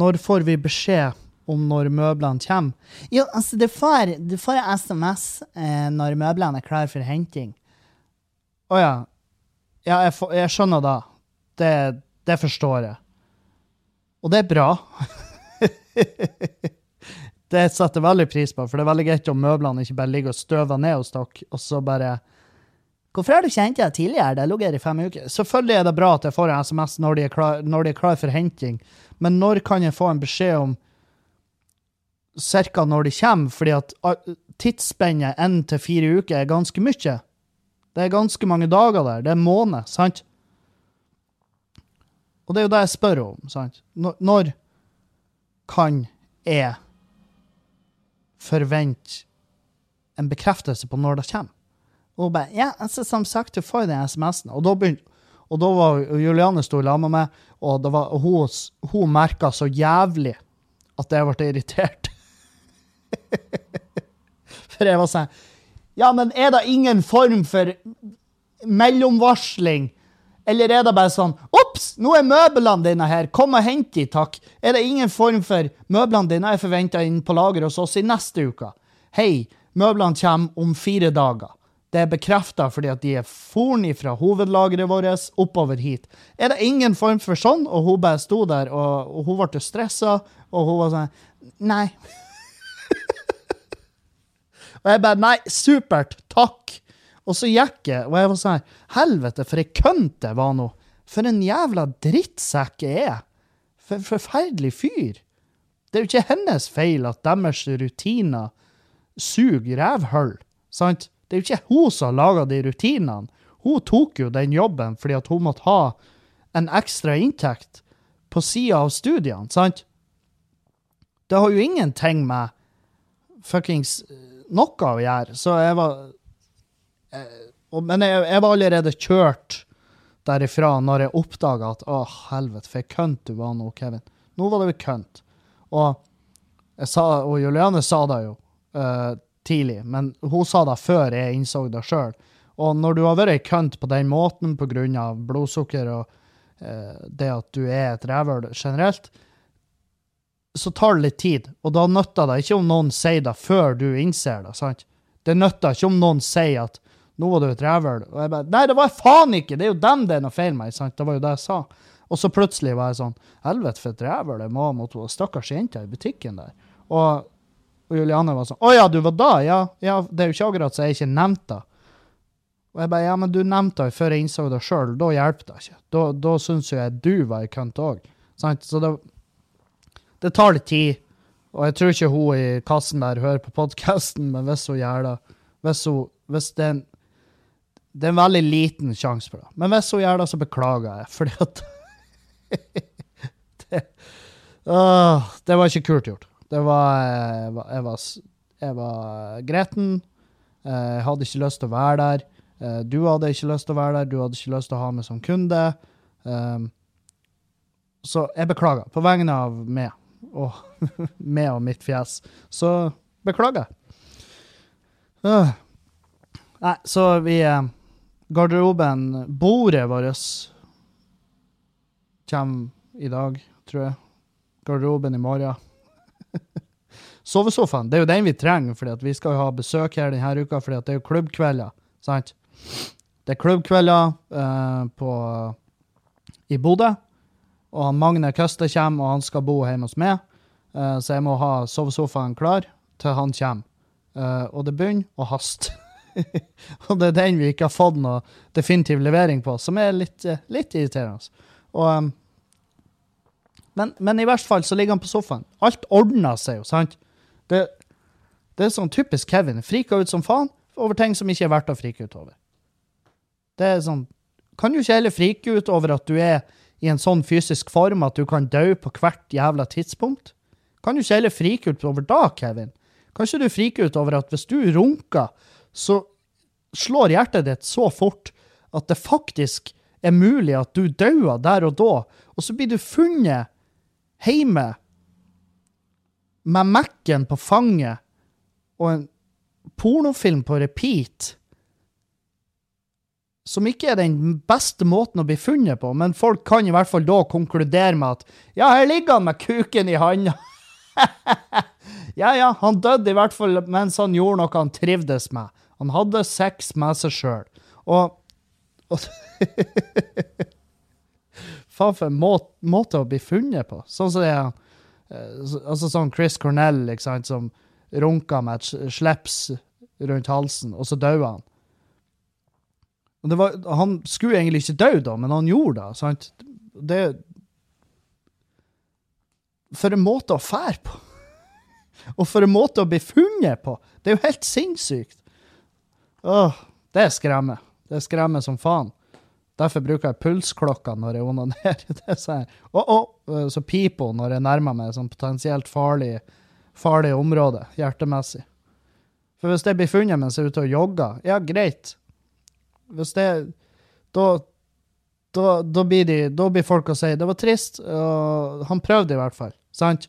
Når får vi beskjed om når møblene kommer? Jo, altså, du får, du får SMS eh, når møblene er klare for henting. Å ja. Ja, jeg, jeg skjønner da. Det, det forstår jeg. Og det er bra. (laughs) det setter jeg veldig pris på, for det er veldig greit om møblene ikke bare ligger og støver ned hos dere, og så bare Hvorfor har du kjent deg tidligere? Det ligget her i fem uker. Selvfølgelig er det bra at jeg får en SMS når de er klar, de er klar for henting, men når kan jeg få en beskjed om ca. når de kommer? Fordi at tidsspennet én til fire uker er ganske mye. Det er ganske mange dager der. Det er en måned, sant? Og det er jo det jeg spør om, sant? Når, når kan jeg forvente en bekreftelse på når det kommer? Og hun bare Ja, altså, som sagt, du får den SMS-en. Og da begynte og da var Juliane lag med meg, og, var, og hun, hun merka så jævlig at jeg ble irritert. (laughs) For jeg var sånn Ja, men er det ingen form for mellomvarsling? Eller er det bare sånn Ops, nå er møblene dine her, kom og hent de, takk. Er det ingen form for Møblene dine er forventa inn på lager hos oss i neste uke. Hei, møblene kommer om fire dager. Det er bekrefta fordi at de er foren fra hovedlageret vårt oppover hit. Er det ingen form for sånn? Og hun bare sto der, og, og hun ble stressa, og hun var sånn Nei. Og jeg bare Nei, supert, takk. Og så gikk jeg, og jeg var sånn Helvete, for ei kønt jeg var nå. For en jævla drittsekk jeg er. For forferdelig fyr. Det er jo ikke hennes feil at deres rutiner suger rævhull, sant? Det er jo ikke hun som har laga de rutinene. Hun tok jo den jobben fordi at hun måtte ha en ekstra inntekt på sida av studiene, sant? Det har jo ingenting med fuckings noe å gjøre, så jeg var eh, Men jeg, jeg, var allerede kjørt derifra når jeg oppdaga at å, helvete, for ei kønt du var nå, Kevin. Nå var det jo kønt. Og, jeg sa, og Juliane sa det jo. Uh, tidlig, men hun sa det før jeg innså det sjøl. Og når du har vært kønt på den måten pga. blodsukker og uh, det at du er et rævhøl generelt, så tar det litt tid. Og da nytter det ikke om noen sier det før du innser det. sant? Det nytter ikke om noen sier at 'nå var du et rævhøl'. Og jeg bare 'Nei, det var jeg faen ikke! Det er jo dem det er noe feil med'. sant? Det var jo det jeg sa. Og så plutselig var jeg sånn 'Helvete, for et rævhøl jeg må mot hun stakkars jenta i butikken der'. Og og Juliane var sånn 'Å ja, du var da?' Ja, ja det er jo ikke akkurat så jeg ikke nevnte det. Og jeg bare 'Ja, men du nevnte det før jeg innså det sjøl. Da hjelper det ikke. Da, da syns jo jeg du var ei kønt òg. Så det, det tar litt tid. Og jeg tror ikke hun i kassen der hører på podkasten, men hvis hun gjør det Hvis, hun, hvis det, er en, det er en veldig liten sjanse for det. Men hvis hun gjør det, så beklager jeg, fordi at (laughs) det, uh, det var ikke kult gjort. Det var Jeg var, jeg var, jeg var gretten. Eh, jeg hadde ikke lyst til å være der. Eh, du hadde ikke lyst til å være der. Du hadde ikke lyst til å ha meg som kunde. Um, så jeg beklager på vegne av meg og (laughs) meg og mitt fjes. Så beklager. Uh. Nei, så vi Garderoben, bordet vårt, kommer i dag, tror jeg. Garderoben i morgen. (laughs) Sovesofaen, det er jo den vi trenger, fordi vi skal jo ha besøk her denne uka, fordi det er jo klubbkvelder. sant? Det er klubbkvelder uh, på, i Bodø, og Magne Køste kommer, og han skal bo hjemme hos meg. Uh, så jeg må ha sovesofaen klar til han kommer. Uh, og det begynner å haste. (laughs) og det er den vi ikke har fått noe definitiv levering på, som er litt, litt irriterende. Og um, men, men, i hvert fall så ligger han på sofaen. Alt ordner seg jo, sant? Det, det er sånn typisk Kevin. Frika ut som faen over ting som ikke er verdt å frike ut over. Det er sånn Kan du ikke heller frike ut over at du er i en sånn fysisk form at du kan dø på hvert jævla tidspunkt? Kan du ikke heller frike ut over da, Kevin? Kan ikke du frike ut over at hvis du runker, så slår hjertet ditt så fort at det faktisk er mulig at du dauer der og da, og så blir du funnet hjemme med Mac-en på fanget og en pornofilm på repeat som ikke er den beste måten å bli funnet på, men folk kan i hvert fall da konkludere med at ja, her ligger han med kuken i handa. (laughs) ja, ja, han døde i hvert fall mens han gjorde noe han trivdes med. Han hadde sex med seg sjøl. Og, og (laughs) Faen for en måte, måte å bli funnet på. Sånn som det er eh, Altså sånn Chris Cornell, ikke sant, som runka med et slips rundt halsen, og så døde han. Var, han skulle egentlig ikke dø da, men han gjorde det. sant? Det For en måte å fære på! (laughs) Og for en måte å bli funnet på! Det er jo helt sinnssykt! Åh, det skremmer. Det skremmer som faen. Derfor bruker jeg pulsklokka når jeg onanerer. (laughs) Det er sånn, å, å, så piper hun når jeg nærmer meg sånn potensielt farlig, farlig område, hjertemessig. For hvis det blir funnet mens jeg er ute og jogger, ja, greit. Hvis det Da, da, da, blir, de, da blir folk å si det var trist, og han prøvde i hvert fall. Sant?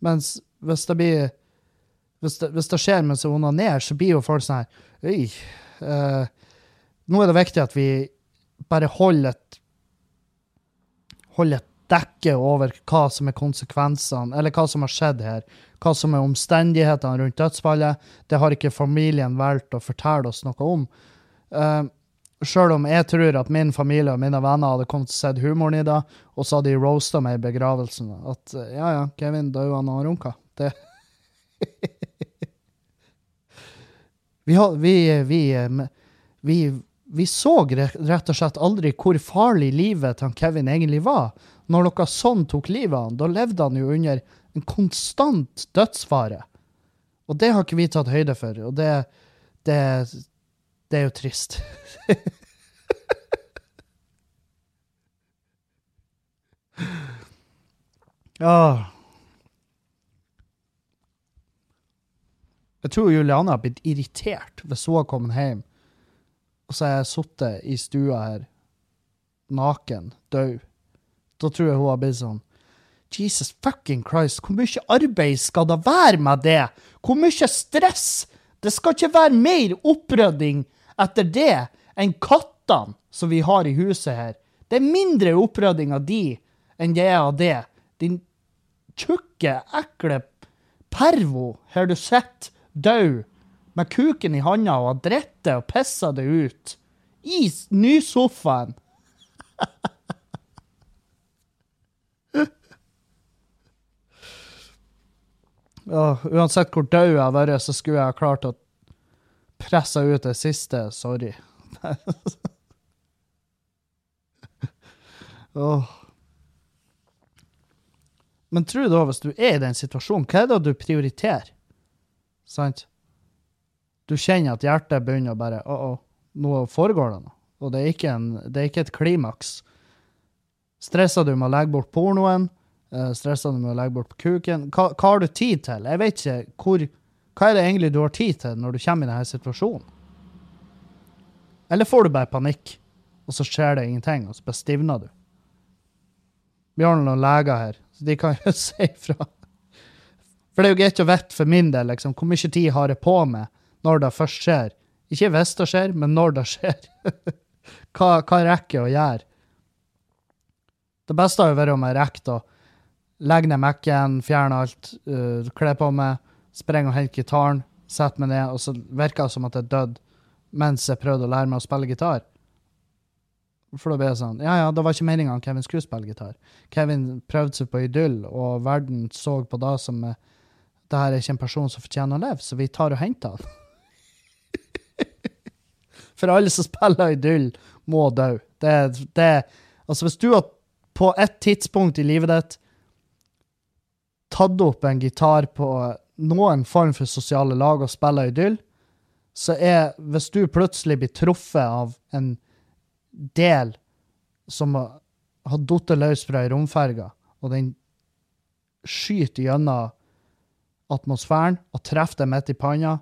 Mens hvis det blir hvis det, hvis det skjer mens hun onanerer, så blir jo folk sånn her Øy. eh, nå er det viktig at vi bare holder et holder et dekke over hva som er konsekvensene, eller hva som har skjedd her. Hva som er omstendighetene rundt dødsfallet. Det har ikke familien valgt å fortelle oss noe om. Uh, Sjøl om jeg tror at min familie og mine venner hadde kommet å sett humoren i det, og så hadde de roasta meg i begravelsen. At ja, ja, Kevin daua når han runka. Det (laughs) vi, vi, vi, vi, vi så rett og slett aldri hvor farlig livet til Kevin egentlig var. Når noe sånn tok livet av han, da levde han jo under en konstant dødsfare. Og det har ikke vi tatt høyde for, og det, det, det er jo trist. Ja. (laughs) Jeg tror Juliane har blitt irritert hvis hun har kommet hjem, og så har jeg sittet i stua her, naken, død. Da tror jeg hun har blitt sånn Jesus fucking Christ, hvor mye arbeid skal det være med det? Hvor mye stress? Det skal ikke være mer opprydding etter det enn kattene som vi har i huset her. Det er mindre opprydding av de enn det er av det. Din tjukke, ekle pervo her du sitter død med kuken i handa og har dritt og pissa det ut i nysofaen. (laughs) Ja, uansett hvor død jeg har vært, så skulle jeg ha klart å presse ut det siste. Sorry. (laughs) oh. Men tro da, hvis du er i den situasjonen, hva er det du prioriterer? Sant? Du kjenner at hjertet begynner å bare Å, å, nå foregår det noe. Og det er ikke, en, det er ikke et klimaks. Stresser du med å legge bort pornoen? Eh, Stresser du med å legge bort kuken? Hva, hva har du tid til? Jeg vet ikke hvor Hva er det egentlig du har tid til når du kommer i denne situasjonen? Eller får du bare panikk, og så skjer det ingenting, og så bare stivner du? Vi har noen leger her, så de kan jo (laughs) si ifra. For det er jo greit å vite for min del liksom, hvor mye tid har jeg på meg når det først skjer. Ikke hvis det skjer, men når det skjer. (laughs) hva, hva rekker jeg å gjøre? Det beste har jo vært om jeg rekker å legge ned Mac-en, fjerne alt, uh, kle på meg, sprenge og hent gitaren, sette meg ned, og så virker det som at jeg døde mens jeg prøvde å lære meg å spille gitar. For da ble jeg sånn Ja, ja, det var ikke meninga Kevin skulle spille gitar. Kevin prøvde seg på idyll, og verden så på det som eh, det her er ikke en person som fortjener å leve, så vi tar og henter han. (laughs) For alle som spiller idyll, må dø. Det, det, altså hvis du har på et tidspunkt i livet ditt tatt opp en gitar på noen form for sosiale lag og spiller idyll, så er Hvis du plutselig blir truffet av en del som har falt løs fra ei romferge, og den skyter gjennom atmosfæren og treffer deg midt i panna,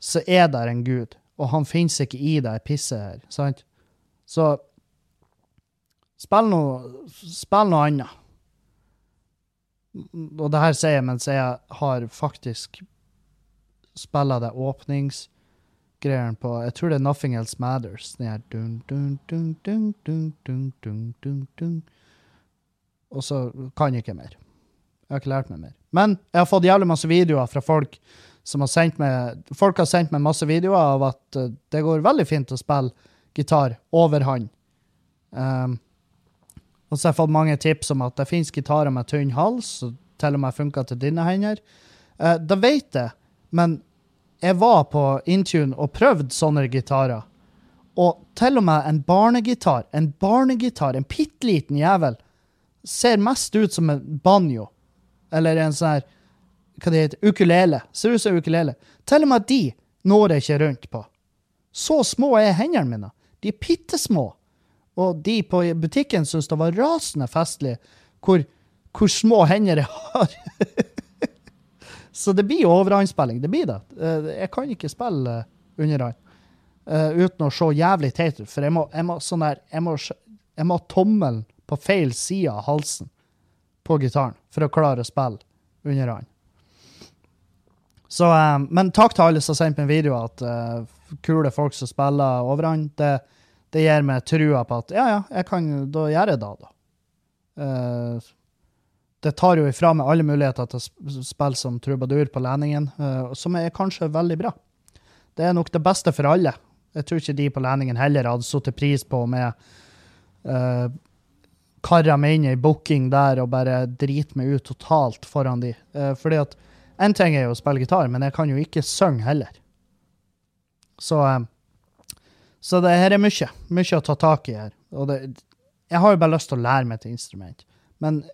så er der en gud, og han finnes ikke i det pisset her, sant? Så spill noe, spill noe annet. Og det her sier jeg mens jeg har faktisk spilla det åpningsgreiene på Jeg tror det er Nothing Else Matters. Den her dun, dun, dun, dun, dun, dun, dun, dun, dun. Og så kan jeg ikke mer. Jeg har ikke lært meg mer. Men jeg har fått jævlig masse videoer fra folk som har sendt meg Folk har sendt meg masse videoer av at eh, det går veldig fint å spille gitar over hånd. Um, og så har jeg fått mange tips om at det finnes gitarer med tynn hals, og til og med funker til dine hender. Uh, da vet jeg, men jeg var på Intune og prøvde sånne gitarer. Og til og med en barnegitar, en barnegitar, en bitte liten jævel, ser mest ut som en banjo. Eller en sånn her Hva det heter Ukulele. Ser ut som ukulele. Til og med de når jeg ikke rundt på. Så små er hendene mine. De er bitte små. Og de på butikken syntes det var rasende festlig hvor, hvor små hender jeg har. (laughs) Så det blir overhåndsspilling. Det blir det. Eh, Jeg kan ikke spille underhånd uh, uten å se jævlig teit ut, for jeg må, jeg må, sånn der, jeg må, jeg må ha tommelen på feil side av halsen på gitaren for å klare å spille underhånd. Så, eh, men takk til alle som har sendt meg video at eh, kule folk som spiller overhånd. Det gir meg trua på at ja, ja, jeg kan, da gjør jeg det, da. Uh, det tar jo ifra meg alle muligheter til å spille som trubadur på Leningen, uh, som er kanskje veldig bra. Det er nok det beste for alle. Jeg tror ikke de på leningen heller hadde satt pris på om jeg uh, kara meg inn i booking der og bare driter meg ut totalt foran de. Uh, fordi at en ting er jo å spille gitar, men jeg kan jo ikke synge heller. Så, eh, så det her er mye. Mye å ta tak i her. Og det, jeg har jo bare lyst til å lære meg et instrument. Men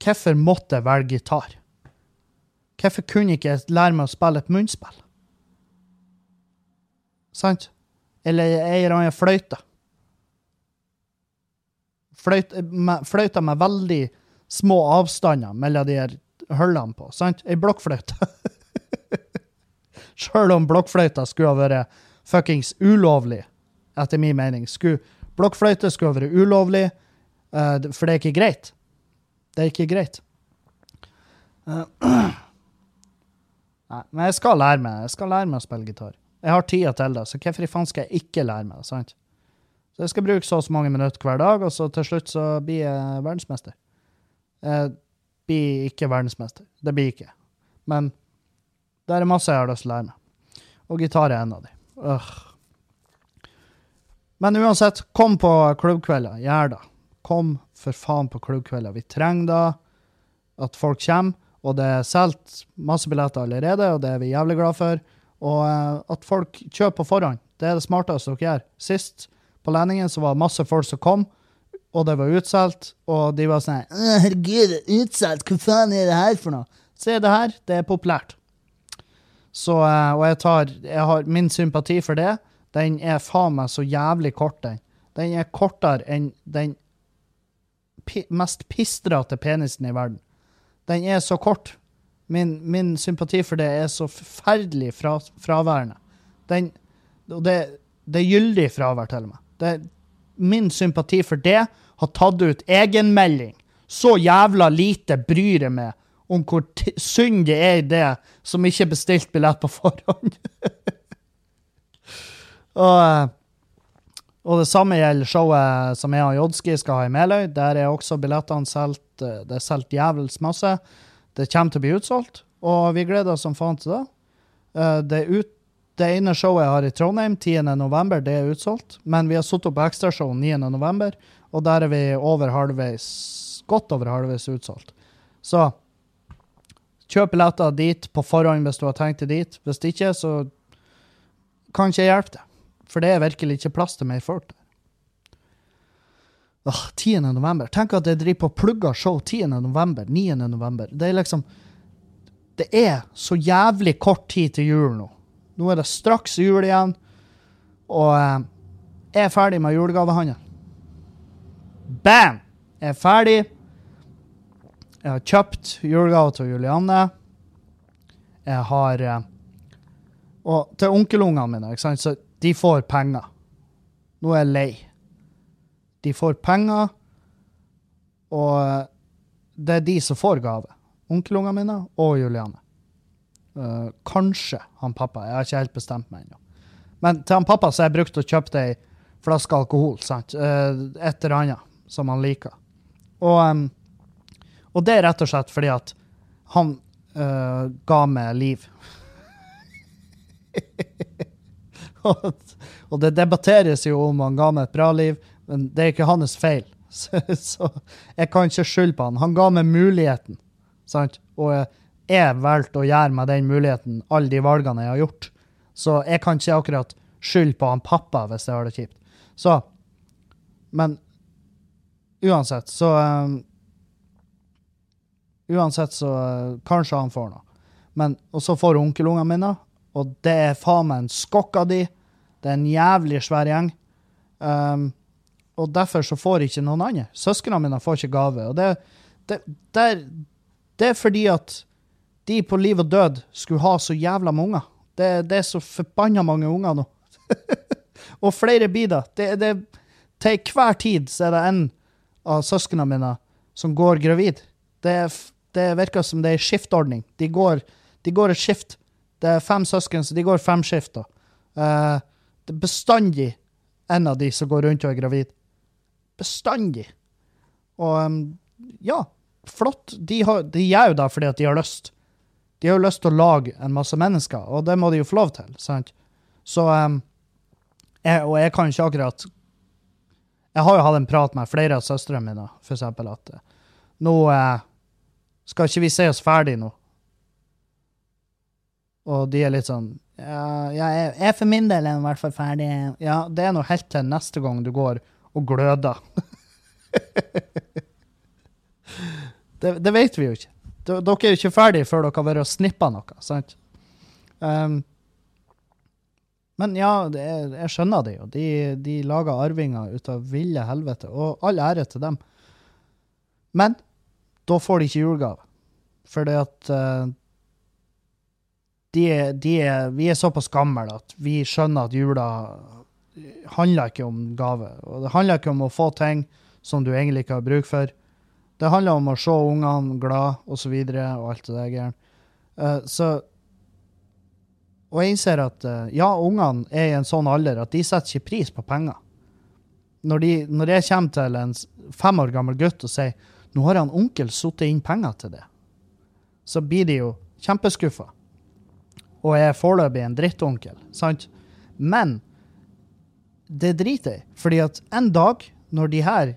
hvorfor måtte jeg velge gitar? Hvorfor kunne ikke jeg lære meg å spille et munnspill? Sant? Eller ei eller annen fløyte. Fløyt, fløyta med veldig små avstander mellom de her hullene på. Sant? Ei blokkfløyte. (laughs) Sjøl om blokkfløyta skulle ha vært fuckings ulovlig, etter min mening. Skulle, blokkfløyte skulle være ulovlig, uh, for det er ikke greit. Det er ikke greit. Uh, (clears throat) Nei, men jeg skal lære meg Jeg skal lære meg å spille gitar. Jeg har tida til det, så hvorfor i faen skal jeg ikke lære meg sant? Så jeg skal bruke så og så mange minutter hver dag, og så til slutt så blir jeg verdensmester. Jeg blir ikke verdensmester. Det blir ikke. Men det er masse jeg har lyst til å lære meg. Og gitar er en av de. Øh. Men uansett, kom på klubbkvelder. Gjør det. Kom for faen på klubbkvelder. Vi trenger da at folk kommer, og det er solgt masse billetter allerede, og det er vi jævlig glad for. Og eh, at folk kjøper på forhånd. Det er det smarteste dere gjør. Sist på Lendingen så var det masse folk som kom, og det var utsolgt, og de var sånn Herregud, er utsolgt, hva faen er det her for noe? Se det her, det er populært. Så, eh, og jeg tar jeg har Min sympati for det, den er faen meg så jævlig kort, den. Den er kortere enn den mest pistrete penisen i verden. Den er så kort. Min, min sympati for det er så forferdelig fra, fraværende. Den, og det, det er gyldig fravær, til og. Det, min sympati for det har tatt ut egenmelding. Så jævla lite bryr jeg meg om hvor synd det er i det som ikke er bestilt billett på forhånd. (laughs) og, eh, og det samme gjelder showet som jeg og Jodski skal ha i Meløy. Der er også billettene solgt. eh, Det er solgt jævels masse. Det kommer til å bli utsolgt, og vi gleder oss som faen til det. Eh, Det, ut, det ene showet jeg har i Trondheim, 10. november, det er utsolgt. Men vi har satt opp ekstrashow 9. november, og der er vi over halvveis, godt over halvveis utsolgt. Så kjøp billetter dit på forhånd hvis du har tenkt deg dit. Hvis ikke, så kan ikke jeg hjelpe deg. For det er virkelig ikke plass til mer folk der. Åh, 10. november. Tenk at jeg driver på og plugger show 10. november, 9. november. Det er liksom Det er så jævlig kort tid til jul nå. Nå er det straks jul igjen, og eh, jeg er ferdig med julegavehandel. Bam! Jeg er ferdig. Jeg har kjøpt julegave til Julianne. Jeg har eh, Og til onkelungene mine, ikke sant, så de får penger. Nå er jeg lei. De får penger, og det er de som får gave. Onkelungene mine og Julianne. Uh, kanskje han pappa. Jeg har ikke helt bestemt meg ennå. Men til han pappa så har jeg brukt å kjøpe ei flaske alkohol. sant? Uh, et eller annet som han liker. Og, em, og det er rett og slett fordi at han eh, ga meg liv. (laughs) og, det debatteres jo om han ga meg et bra liv, men det er ikke hans feil. (laughs) Så, jeg kan ikke skylde på han. Han ga meg muligheten sant? Og jeg valgte å gjøre meg den muligheten, alle de valgene jeg har gjort. Så jeg kan ikke akkurat skylde på han pappa hvis jeg har det kjipt. Så Men uansett, så um, Uansett, så kanskje han får noe. Men, og så får onkelungene mine, og det er faen meg en skokk av de. Det er en jævlig svær gjeng. Um, og derfor så får ikke noen andre. Søsknene mine får ikke gave. Og det, det, det, er, det, er fordi at de på liv og død skulle ha så jævla mange unger. Det, er så forbanna mange unger nå. (laughs) og flere blir det. til hver tid så er det en av søsknene mine som går gravid. Det, det virker som det er skiftordning. De går, de går et skift. Det er fem søsken, så de går fem skifter. Uh, det er bestandig en av de som går rundt og er gravid. Bestandig. Og um, ja, flott. De, har, de gjør jo det fordi at de har lyst. De har jo lyst til å lage en masse mennesker, og det må de jo få lov til. sant? Så um, jeg, Og jeg kan ikke akkurat Jeg har jo hatt en prat med flere av søstrene mine, eksempel, at uh, nå uh, skal ikke vi se oss ferdig nå. Og de er litt sånn Ja, jeg er for min del i hvert fall ferdig. Ja, det er nå helt til neste gang du går og gløder. (laughs) det, det, vet vi jo ikke. Dere er jo ikke ferdige før dere har vært og snippa noe, sant? Um, men ja, er, jeg skjønner det jo. De, de lager arvinger ut av ville helvete, og all ære til dem. Men da får de ikke julegave. Fordi at uh, de, de er, vi er såpass gamle at vi skjønner at jula handler ikke om gave. Og det handler ikke om å få ting som du egentlig ikke har bruk for. Det handler om å se ungene glad og så videre, og alt det der. Uh, så Og jeg innser at uh, ja, ungene er i en sånn alder at de setter ikke pris på penger. Når, de, når jeg kommer til en fem år gammel gutt og sier nå har han onkel satt inn penger til det, så blir de jo kjempeskuffa. Og er foreløpig en drittonkel, sant? Men det driter jeg fordi at en dag, når de her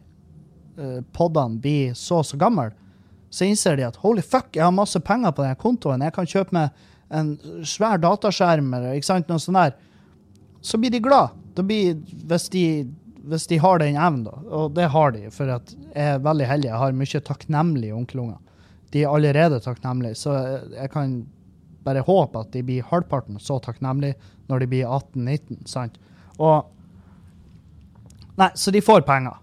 uh, podene blir så så gamle, så innser de at holy fuck, jeg har masse penger på den kontoen, jeg kan kjøpe meg en svær dataskjerm eller ikke sant, noe sånt der. Så blir de glad. Da Blir, hvis, de, hvis, de, har den evnen, da. Og det har de, for jeg er veldig heldig. Jeg har mye takknemlige onkelunger. De er allerede takknemlige, så jeg kan bare håpe at de blir halvparten så takknemlige når de blir 18-19. sant? Og Nei, så de får penger.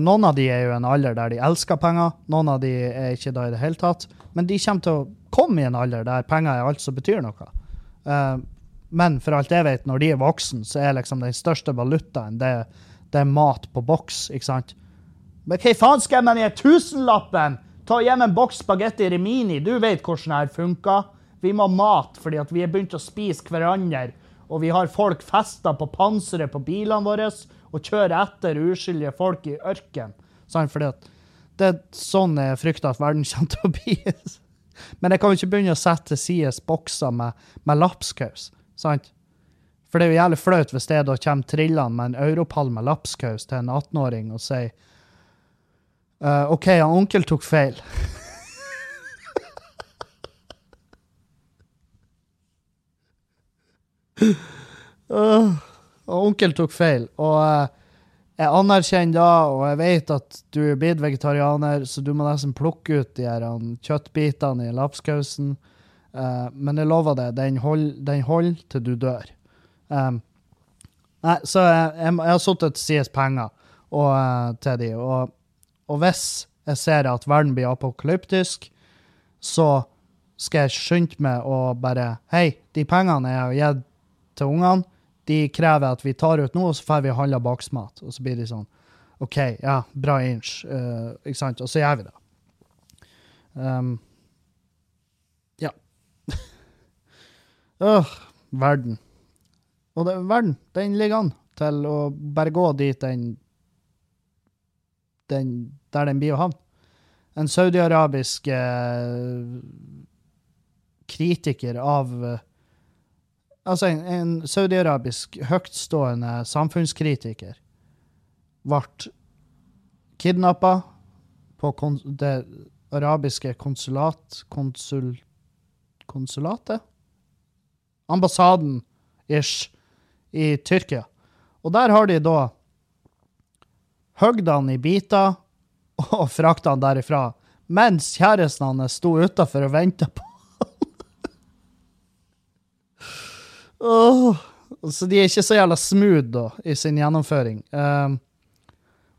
Noen av de er jo en alder der de elsker penger, noen av de er ikke da i det hele tatt. Men de kommer til å komme i en alder der penger er alt som betyr noe. Uh, men for alt jeg vet, når de er voksen, så er liksom den største valutaen det, det er mat på boks, ikke sant? Men hva faen skal jeg med den tusenlappen? Ta hjem en boks spagetti Remini. Du vet hvordan det funker. Vi må ha mat fordi at vi har begynt å spise hverandre, og vi har folk festa på panseret på bilene våre og kjører etter uskyldige folk i ørken. Sånn, fordi det er sånn jeg frykter at verden (laughs) kommer til å bli. Men jeg kan jo ikke begynne å sette til side bokser med, med lapskaus. Sant? For det er jo jævlig flaut hvis det da kommer trillende med en europall med lapskaus til en 18-åring og sier uh, OK, han onkel tok feil. (laughs) uh, onkel tok feil. Og uh, jeg anerkjenner da, og jeg vet at du er blitt vegetarianer, så du må nesten plukke ut de her kjøttbitene i lapskausen. Uh, men jeg lover deg, den holder hold til du dør. Um, nei, så jeg, jeg, jeg har sittet til sides penger og, uh, til de, og, og, hvis jeg ser at verden blir apokalyptisk, så skal jeg skynde meg å bare Hei, de pengene jeg har gitt til ungene, de krever at vi tar ut noe, og så får vi handle baksmat. Og så blir de sånn OK, ja, bra inch. Uh, ikke sant? Og så gjør vi det. Um, ja. (laughs) øh, verden. Og det, verden, den ligger an til å bare gå dit den, den Der den blir å havne. En saudiarabisk eh, kritiker av eh, Altså, en, en saudiarabisk høytstående samfunnskritiker ble kidnappa på det, arabiske konsulat... Konsul... Konsulatet? Ambassaden, ish, i Tyrkia. Og der har de da hogd han i biter og (laughs) frakta han derifra, mens kjæresten hans sto utafor og venta på oh, (laughs) så de er ikke så jævla smooth da, i sin gjennomføring. Um,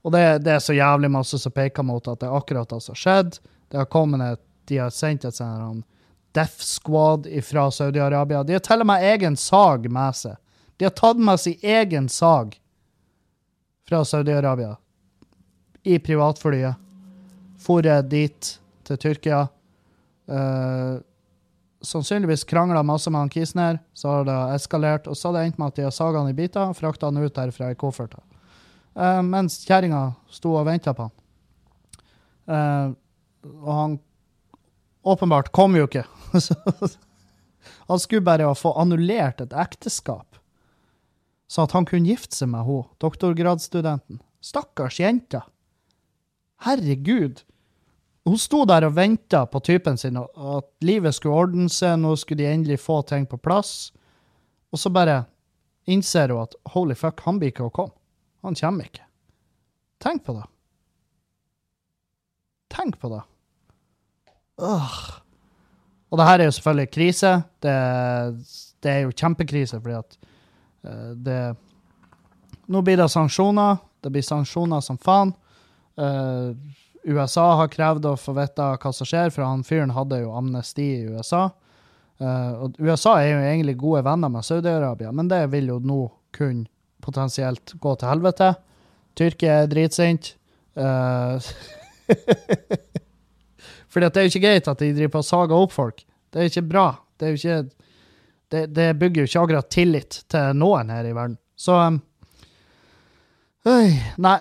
og det, det, er så jævlig masse som peker mot at det er akkurat det som har skjedd. Det har kommet et, De har sendt et sånt Death Squad fra Saudi-Arabia. De har til og med egen sag med seg. De har tatt med sin egen sag fra Saudi-Arabia i privatflyet. Foret dit til Tyrkia. Uh, sannsynligvis krangla masse med han kisen her, så har det eskalert, og så har det endt med at de har saga han i biter og frakta han ut derfra i kofferter. Uh, mens kjerringa sto og venta på han. Uh, og han åpenbart kom jo ikke. (laughs) han skulle bare få annullert et ekteskap, så at han kunne gifte seg med henne, doktorgradsstudenten. Stakkars jenta. Herregud. Hun sto der og venta på typen sin, at livet skulle ordne seg, nå skulle de endelig få ting på plass. Og så bare innser hun at holy fuck, han blir ikke å komme. Han kommer ikke. Tenk på det. Tenk på det. Åh. Og det her er jo selvfølgelig krise. Det, det er jo kjempekrise, fordi at det Nå blir det sanksjoner. Det blir sanksjoner som faen. Uh, USA har krevd å få vite hva som skjer, for han fyren hadde jo amnesti i USA. Uh, og USA er jo egentlig gode venner med Saudi-Arabia, men det vil jo nå kun potensielt gå til helvete. Tyrkia er dritsint. Uh, (laughs) fordi det er jo ikke greit at de driver på og sager opp folk. Det er jo ikke bra. Det, er jo ikke, det, det bygger jo ikke akkurat tillit til noen her i verden. Så um, øy, Nei,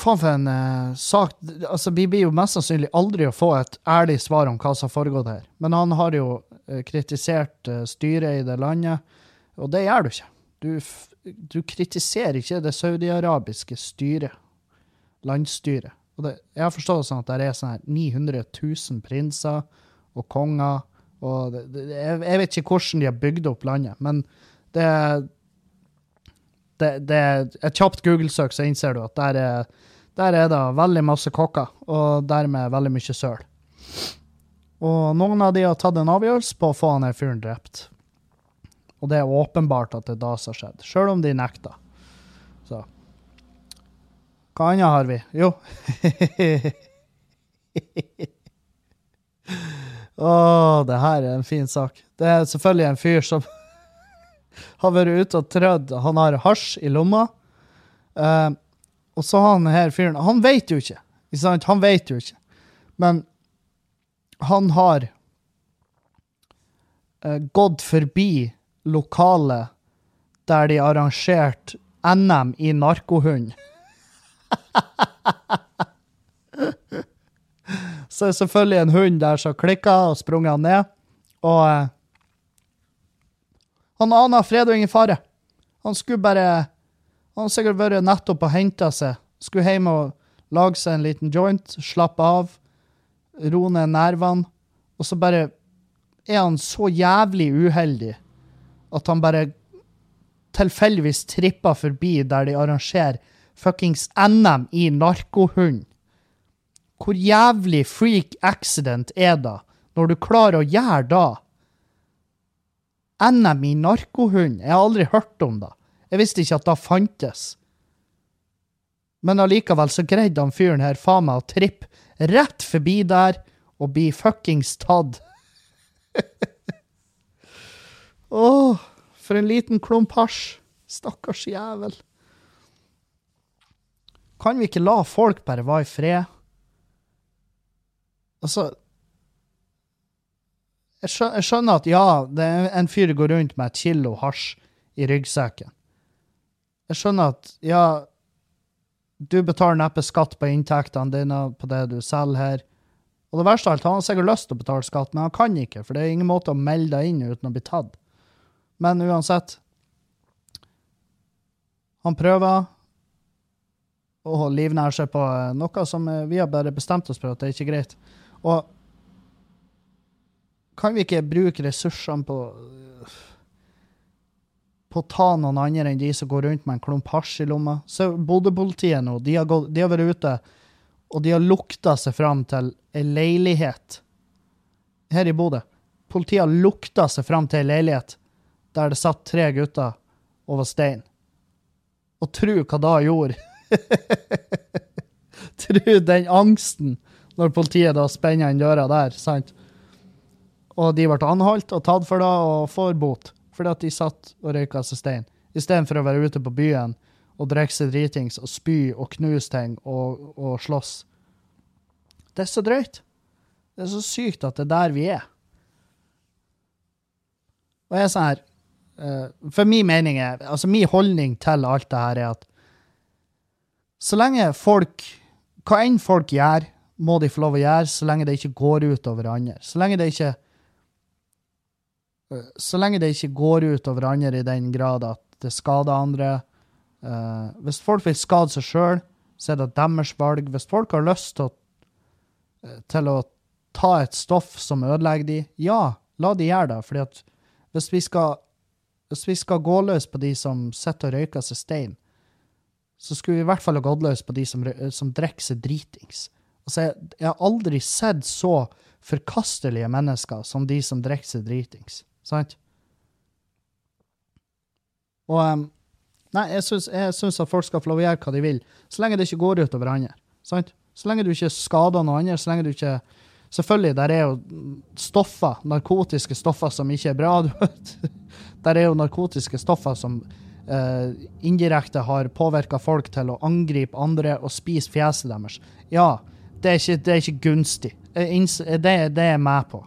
Faen for en uh, sak. Altså, Vi blir jo mest sannsynlig aldri å få et ærlig svar om hva som har foregått her. Men han har jo uh, kritisert uh, styret i det landet, og det gjør du ikke. Du, du kritiserer ikke det saudiarabiske styret, landsstyret. Og det, jeg har forstått det sånn at det er sånn her 900 000 prinser og konger, og det, det, jeg, jeg vet ikke hvordan de har bygd opp landet, men det det, det et kjapt Google-søk, så innser du at der er, der er det veldig masse kokker, og dermed veldig mye søl. Og noen av de har tatt en avgjørelse på å få han fyren drept. Og det er åpenbart at det er da som har skjedd, sjøl om de nekter. Så Hva annet har vi? Jo (laughs) Å, det her er en fin sak. Det er selvfølgelig en fyr som (laughs) har vært ute og trødd. Han har hasj i lomma. Eh, og så har han her fyren Han vet jo ikke. ikke sant? Han vet jo ikke. Men han har eh, gått forbi lokalet der de arrangerte NM i narkohund. (laughs) så er det selvfølgelig en hund der som klikker og sprunget han ned. Og uh, han ana fred og ingen fare. Han skulle bare Han har sikkert vært nettopp og henta seg. Skulle hjem og lage seg en liten joint, slappe av, roe ned nervene. Og så bare er han så jævlig uheldig at han bare tilfeldigvis tripper forbi der de arrangerer fuckings NM i narkohund. Hvor jævlig freak accident er det, når du klarer å gjøre det? NMI narkohund. Jeg har aldri hørt om det. Jeg visste ikke at det fantes. Men allikevel så greide han fyren her faen meg å trippe rett forbi der og bli fuckings tatt. (laughs) Å, oh, for en liten klump hasj. Stakkars jævel. Kan vi ikke la folk bare være i fred? Altså, jeg skjønner at ja, det er en fyr går rundt med et kilo hasj i ryggsekken. Jeg skjønner at ja, du betaler neppe skatt på inntektene dine på det du selger her. Og det verste av alt, han har sikkert lyst til å betale skatt, men han kan ikke, for det er ingen måte å melde deg inn uten å bli tatt. Men uansett Han prøver. å livnære seg på eh, noe som eh, vi har bare bestemt oss for at det er ikke greit. Og kan vi ikke bruke ressursene på på å ta noen andre enn de som går rundt med en klump hasj i lomma? Så Bodø-politiet nå, de har, gått, de har vært ute, og de har lukta seg fram til ei leilighet her i Bodø. Politiet har lukta seg fram til ei leilighet der det satt tre gutter over stein. Og tru hva da gjorde. (laughs) tru den angsten når politiet da spenner inn døra der, sant? Og de ble anholdt og tatt for det og får bot fordi at de satt og røyka seg stein. Istedenfor å være ute på byen og drikke seg dritings og spy og knuse ting og, og slåss. Det er så drøyt. Det er så sykt at det er der vi er. Og jeg er sånn her uh, For min mening er, altså min holdning til alt det her er at så lenge folk Hva enn folk gjør, må de få lov å gjøre, så lenge det ikke går ut over andre. Så lenge det ikke så lenge det ikke går ut over andre i den grad at det skader andre. Uh, hvis folk vil skade seg sjøl, så er det deres valg. Hvis folk har lyst til å, eh, til å ta et stoff som ødelegger de, ja, la de gjøre det. fordi at hvis vi skal, hvis vi skal gå løs på de som sitter og røyker seg stein, så skulle vi i hvert fall ha gått løs på de som, som drikker seg dritings. Altså, jeg, jeg har aldri sett så forkastelige mennesker som de som drikker seg dritings. Sant? Og um, Nei, jeg syns at folk skal få lov å gjøre hva de vil, så lenge det ikke går ut over andre. Sant? Så lenge du ikke skader noen andre, så lenge du ikke Selvfølgelig, der er jo stoffer, narkotiske stoffer som ikke er bra. (laughs) du vet. Der er jo narkotiske stoffer som uh, indirekte har påvirka folk til å angripe andre og spise fjeset deres. Ja, det er ikke, det er ikke gunstig. Det, det er jeg med på.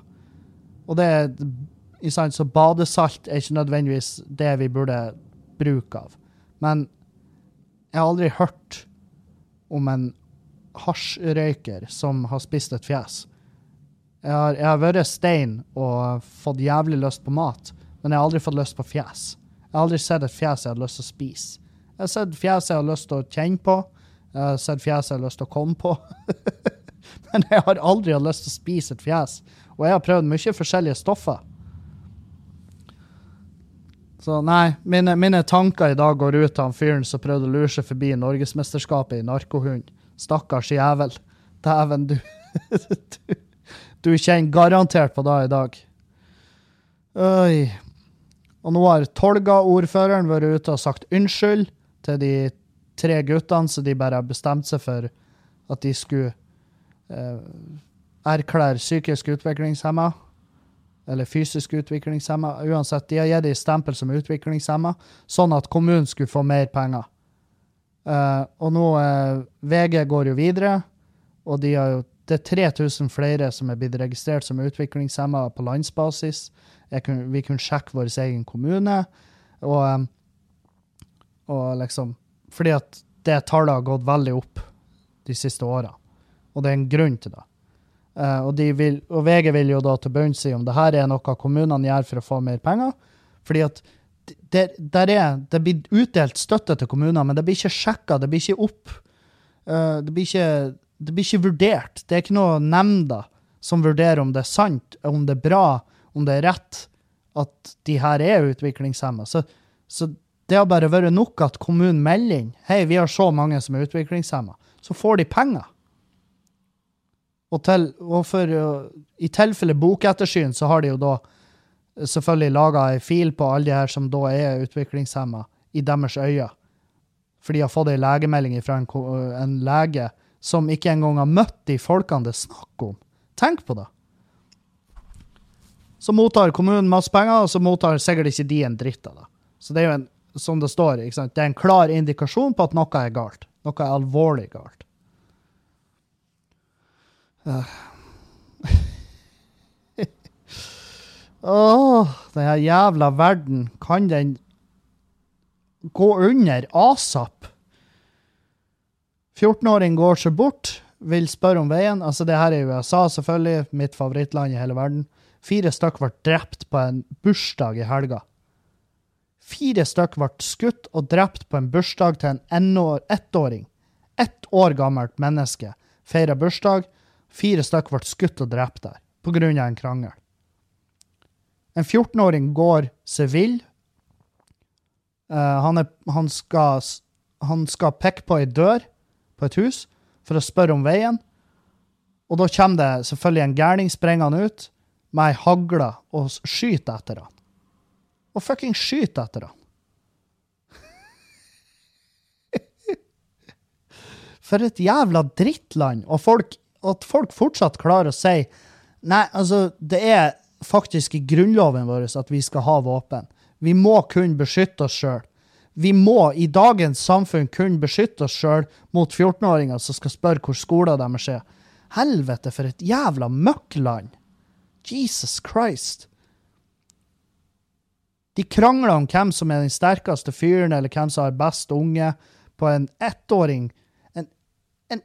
Og det er så badesalt er ikke nødvendigvis det vi burde bruke av. Men jeg har aldri hørt om en hasjrøyker som har spist et fjes. Jeg har, jeg har vært stein og fått jævlig lyst på mat, men jeg har aldri fått lyst på fjes. Jeg har aldri sett et fjes jeg har lyst til å spise. Jeg har sett fjes jeg har lyst til å kjenne på. Jeg har sett fjes jeg har lyst til å komme på. (laughs) men jeg har aldri hatt lyst til å spise et fjes. Og jeg har prøvd mye forskjellige stoffer. Så nei, mine, mine, tanker i dag går ut til han fyren som prøvde å lure seg forbi norgesmesterskapet i narkohund. Stakkars jævel. Dæven, du, (laughs) du Du kjenner garantert på det i dag. Oi. Og nå har Tolga-ordføreren vært ute og sagt unnskyld til de tre guttene, så de bare har bestemt seg for at de skulle eh, erklære psykisk utviklingshemma eller fysisk utviklingshemma. Uansett, de har gitt dem stempel som utviklingshemma, sånn at kommunen skulle få mer penger. Eh, og nå eh, VG går jo videre, og de har jo, det er 3000 flere som er blitt registrert som utviklingshemma på landsbasis. Kunne, vi kunne sjekke vår egen kommune, og, um, og liksom Fordi at det tallet har gått veldig opp de siste åra, og det er en grunn til det. Uh, og, vil, og, VG vil jo da til bunns i om det her er noe kommunene gjør for å få mer penger. Fordi at det, der er, det blir utdelt støtte til kommuner, men det blir ikke sjekka, det blir ikke opp. Uh, det, blir ikke, det, blir ikke, vurdert. Det er ikke noe nemnda som vurderer om det er sant, om det er bra, om det er rett at de her er utviklingshemma. Så, så, det har bare vært nok at kommunen melder inn hei, vi har så mange som er utviklingshemma. Så får de penger. Og, til, og for, i tilfelle bokettersyn, så har de jo da selvfølgelig laga ei fil på alle de her som da er utviklingshemma, i deres øyne. For de har fått ei legemelding fra en, en, lege som ikke engang har møtt de folkene det er snakk om. Tenk på det. Så mottar kommunen masse penger, og så mottar sikkert ikke de en dritt av det. Så det er jo en, som det står, det er en klar indikasjon på at noe er galt. Noe er alvorlig galt. (laughs) Åh, oh, den her jævla verden. Kan den gå under asap? 14-åring går seg bort, vil spørre om veien. Altså, det her er USA, selvfølgelig. Mitt favorittland i hele verden. Fire stykk ble drept på en bursdag i helga. Fire stykk ble skutt og drept på en bursdag til en ettåring. ett år gammelt menneske feira bursdag. Fire stykker ble skutt og drept der pga. en krangel. En 14-åring går seg vill. Uh, han, er, han, skal, han skal pekke på ei dør på et hus for å spørre om veien. Og da kommer det selvfølgelig en gærning springende ut med ei hagle og skyter etter han. Og fucking skyter etter han. (laughs) For et jævla drittland. Og folk, at folk fortsatt klarer å si Nei, altså, det er faktisk i grunnloven vår at vi skal ha våpen. Vi må kunne beskytte oss sjøl. Vi må i dagens samfunn kunne beskytte oss sjøl mot 14-åringer som skal spørre hvor skolen deres er. Helvete, for et jævla møkkland! Jesus Christ. De krangler om hvem som er den sterkeste fyren, eller hvem som har best unge, på en ettåring. En, en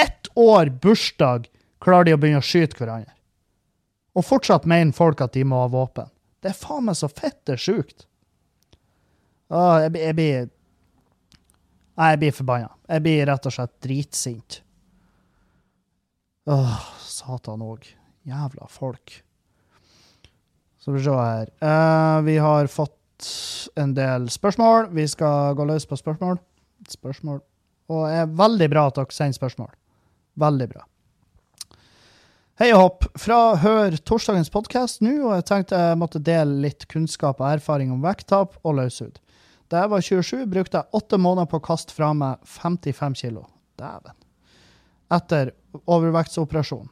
ett år bursdag klarer de å begynne å skyte hverandre. Og fortsatt mener folk at de må ha våpen. Det er faen meg så fitte sjukt. Åh, jeg, blir- jeg blir Nei, jeg blir forbanna. Jeg blir rett og slett dritsint. Åh, satan òg. Jævla folk. Så vi se her. uh, vi har fått en del spørsmål. Vi skal gå løs på spørsmål. Spørsmål. Og det er veldig bra at dere sender spørsmål. Veldig bra. Hei og hopp. Fra Hør torsdagens podkast nå, og jeg tenkte jeg måtte dele litt kunnskap og erfaring om vekttap og løshud. Da jeg var 27, brukte jeg åtte måneder på å kaste fra meg 55 kilo. Dæven. Etter overvektsoperasjon.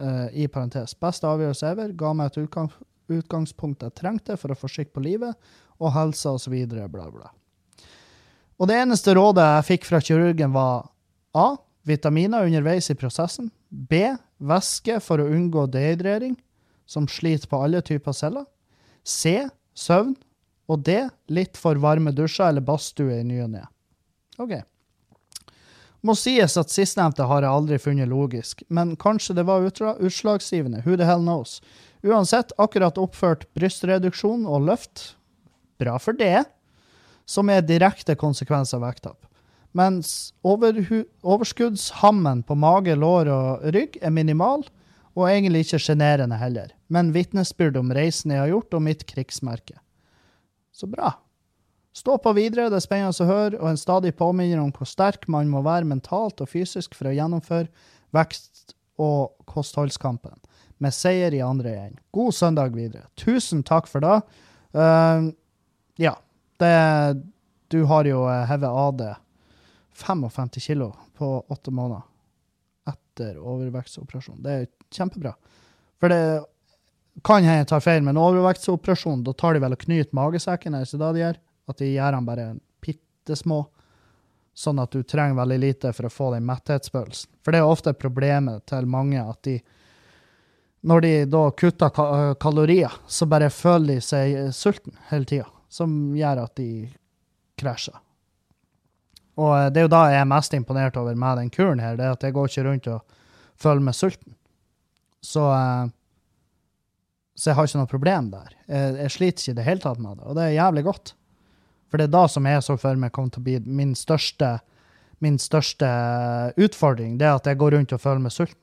Uh, I parentes. Beste avgjørelse ever. Ga meg et utgang, utgangspunkt jeg trengte for å få skikk på livet og helsa osv. Bla, bla. Og det eneste rådet jeg fikk fra kirurgen, var A. Vitaminer underveis i prosessen. B. Væske for å unngå dehydrering, som sliter på alle typer celler. C. Søvn. Og D. Litt for varme dusjer eller badstue i ny og ne. OK. Må sies at sistnevnte har jeg aldri funnet logisk, men kanskje det var utslagsgivende. Who the hell knows? Uansett, akkurat oppført brystreduksjon og løft. Bra for det. Som er direkte konsekvens av vekttap. Mens overskuddshammen på mage, lår og rygg er minimal, og egentlig ikke sjenerende heller. Men vitnesbyrd om reisen jeg har gjort, og mitt krigsmerke. Så bra. Stå på videre, det er spennende å høre, og en stadig påminner om hvor sterk man må være mentalt og fysisk for å gjennomføre vekst- og kostholdskampen, med seier i andre igjen. God søndag videre. Tusen takk for det. Uh, ja, det Du har jo uh, hevet av det 55 kilo på åtte måneder etter overvektsoperasjon. Det er kjempebra. For det kan hende jeg tar feil, men overvektsoperasjon, da tar de vel og knyter magesekken, er det de gjør? At de gjør den bare bitte små, sånn at du trenger veldig lite for å få den metthetsfølelsen. For det er ofte problemet til mange at de når de da kutter ka kalorier, så bare føler de seg eh, sulten hele tida, som gjør at de krasjer. Og eh, det er jo da jeg er mest imponert over med den kuren her, det er at jeg går ikke rundt og føler meg sulten. Så, eh, så jeg har ikke noe problem der. Jeg, jeg sliter ikke i det hele tatt med det, og det er jævlig godt. For det er da som jeg så for meg kommer til å bli min største, min største utfordring, det er at jeg går rundt og føler meg sulten.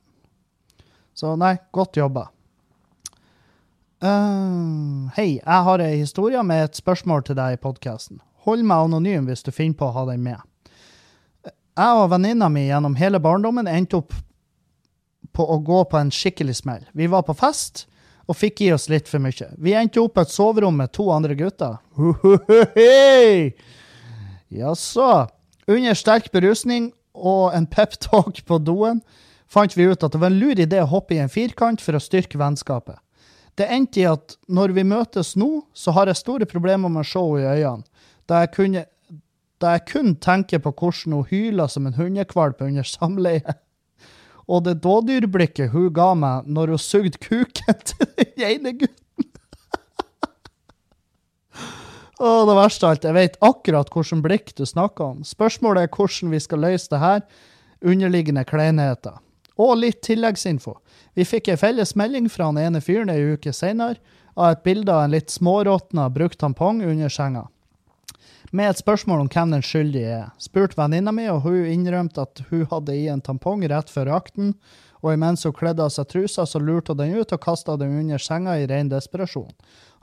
Så nei, godt jobba. Uh, hei, jeg har ei historie med et spørsmål til deg i podkasten. Hold meg anonym hvis du finner på å ha den med. Jeg og venninna mi gjennom hele barndommen endte opp på å gå på en skikkelig smell. Vi var på fest og fikk i oss litt for mye. Vi endte opp på et soverom med to andre gutter. (laughs) Jaså. Under sterk berusning og en peptalk på doen fant vi ut at det var en lur idé å hoppe i en firkant for å styrke vennskapet. Det endte i at når vi møtes nå, så har jeg store problemer med å se henne i øynene, da jeg, kunne, da jeg kun tenker på hvordan hun hyler som en hundekvalp under samleie. Og det dådyrblikket hun ga meg når hun sugde kuken (laughs) til den ene gutten. Og det verste av alt, jeg vet akkurat hvilket blikk du snakker om. Spørsmålet er hvordan vi skal løse det her, underliggende kleinheter. Og litt tilleggsinfo. Vi fikk ei felles melding fra han ene fyren ei uke senere av et bilde av en litt småråtna brukt tampong under senga. med et spørsmål om hvem den skyldige er. Spurte venninna mi, og hun innrømte at hun hadde i en tampong rett før akten, og imens hun kledde av seg trusa, så lurte hun den ut og kasta den under senga i ren desperasjon.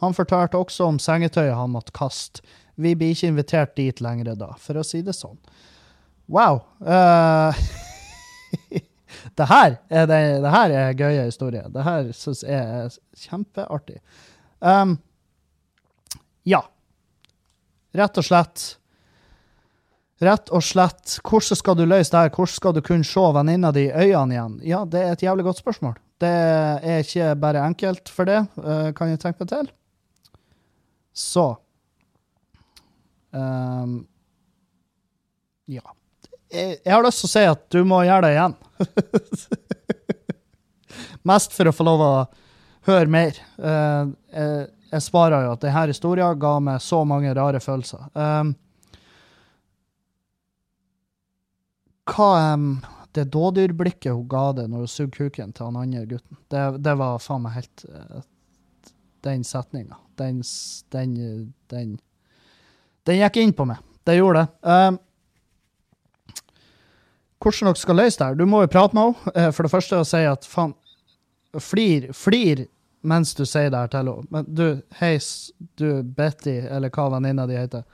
Han fortalte også om sengetøyet han måtte kaste. Vi blir ikke invitert dit lenger da, for å si det sånn. Wow. Uh, (laughs) det, her er det, det her er gøye historier. Det her syns jeg er kjempeartig. Um, ja. Rett og slett. Rett og slett. Hvordan skal du løse det her? Hvordan skal du kunne se venninna di i øynene igjen? Ja, det er et jævlig godt spørsmål. Det er ikke bare enkelt for det, uh, kan jeg tenke meg til. Så um, Ja. Jeg, har lyst til å si at du må gjøre det igjen. (laughs) Mest for å få lov å høre mer. Uh, jeg, jeg svarer jo at denne historien ga meg så mange rare følelser. Um, hva um, Det dådyrblikket hun ga det når hun sugde kuken til han andre gutten, det, det var faen meg helt uh, Den setninga. Den, den, den, den gikk inn på meg. Det gjorde det. Um, hvordan dere skal løse det her? Du må jo prate med henne. Uh, for det første å si at faen Flir, flir mens du sier det her til henne. Men du, hei, du Betty, eller hva venninna di heter.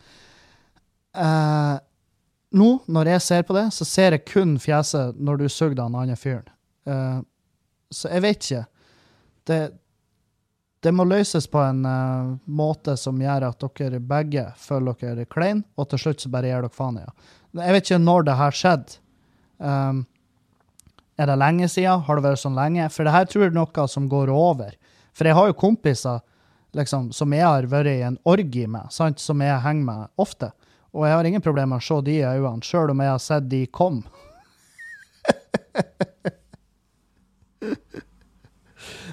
Uh, nå, når jeg ser på det, så ser jeg kun fjeset når du sugde den andre fyren. Uh, så jeg vet ikke. Det, det må løses på en uh, måte som gjør at dere begge føler dere kleine, og til slutt så bare gir dere faen i ja. Jeg vet ikke når det her skjedde. Um, er det lenge siden? Har det vært sånn lenge? For det her tror jeg er noe som går over. For jeg har jo kompiser liksom, som jeg har vært i en orgi med, sant? som jeg henger med ofte. Og jeg har ingen problemer med å se de i øynene, sjøl om jeg har sett de kom. (laughs)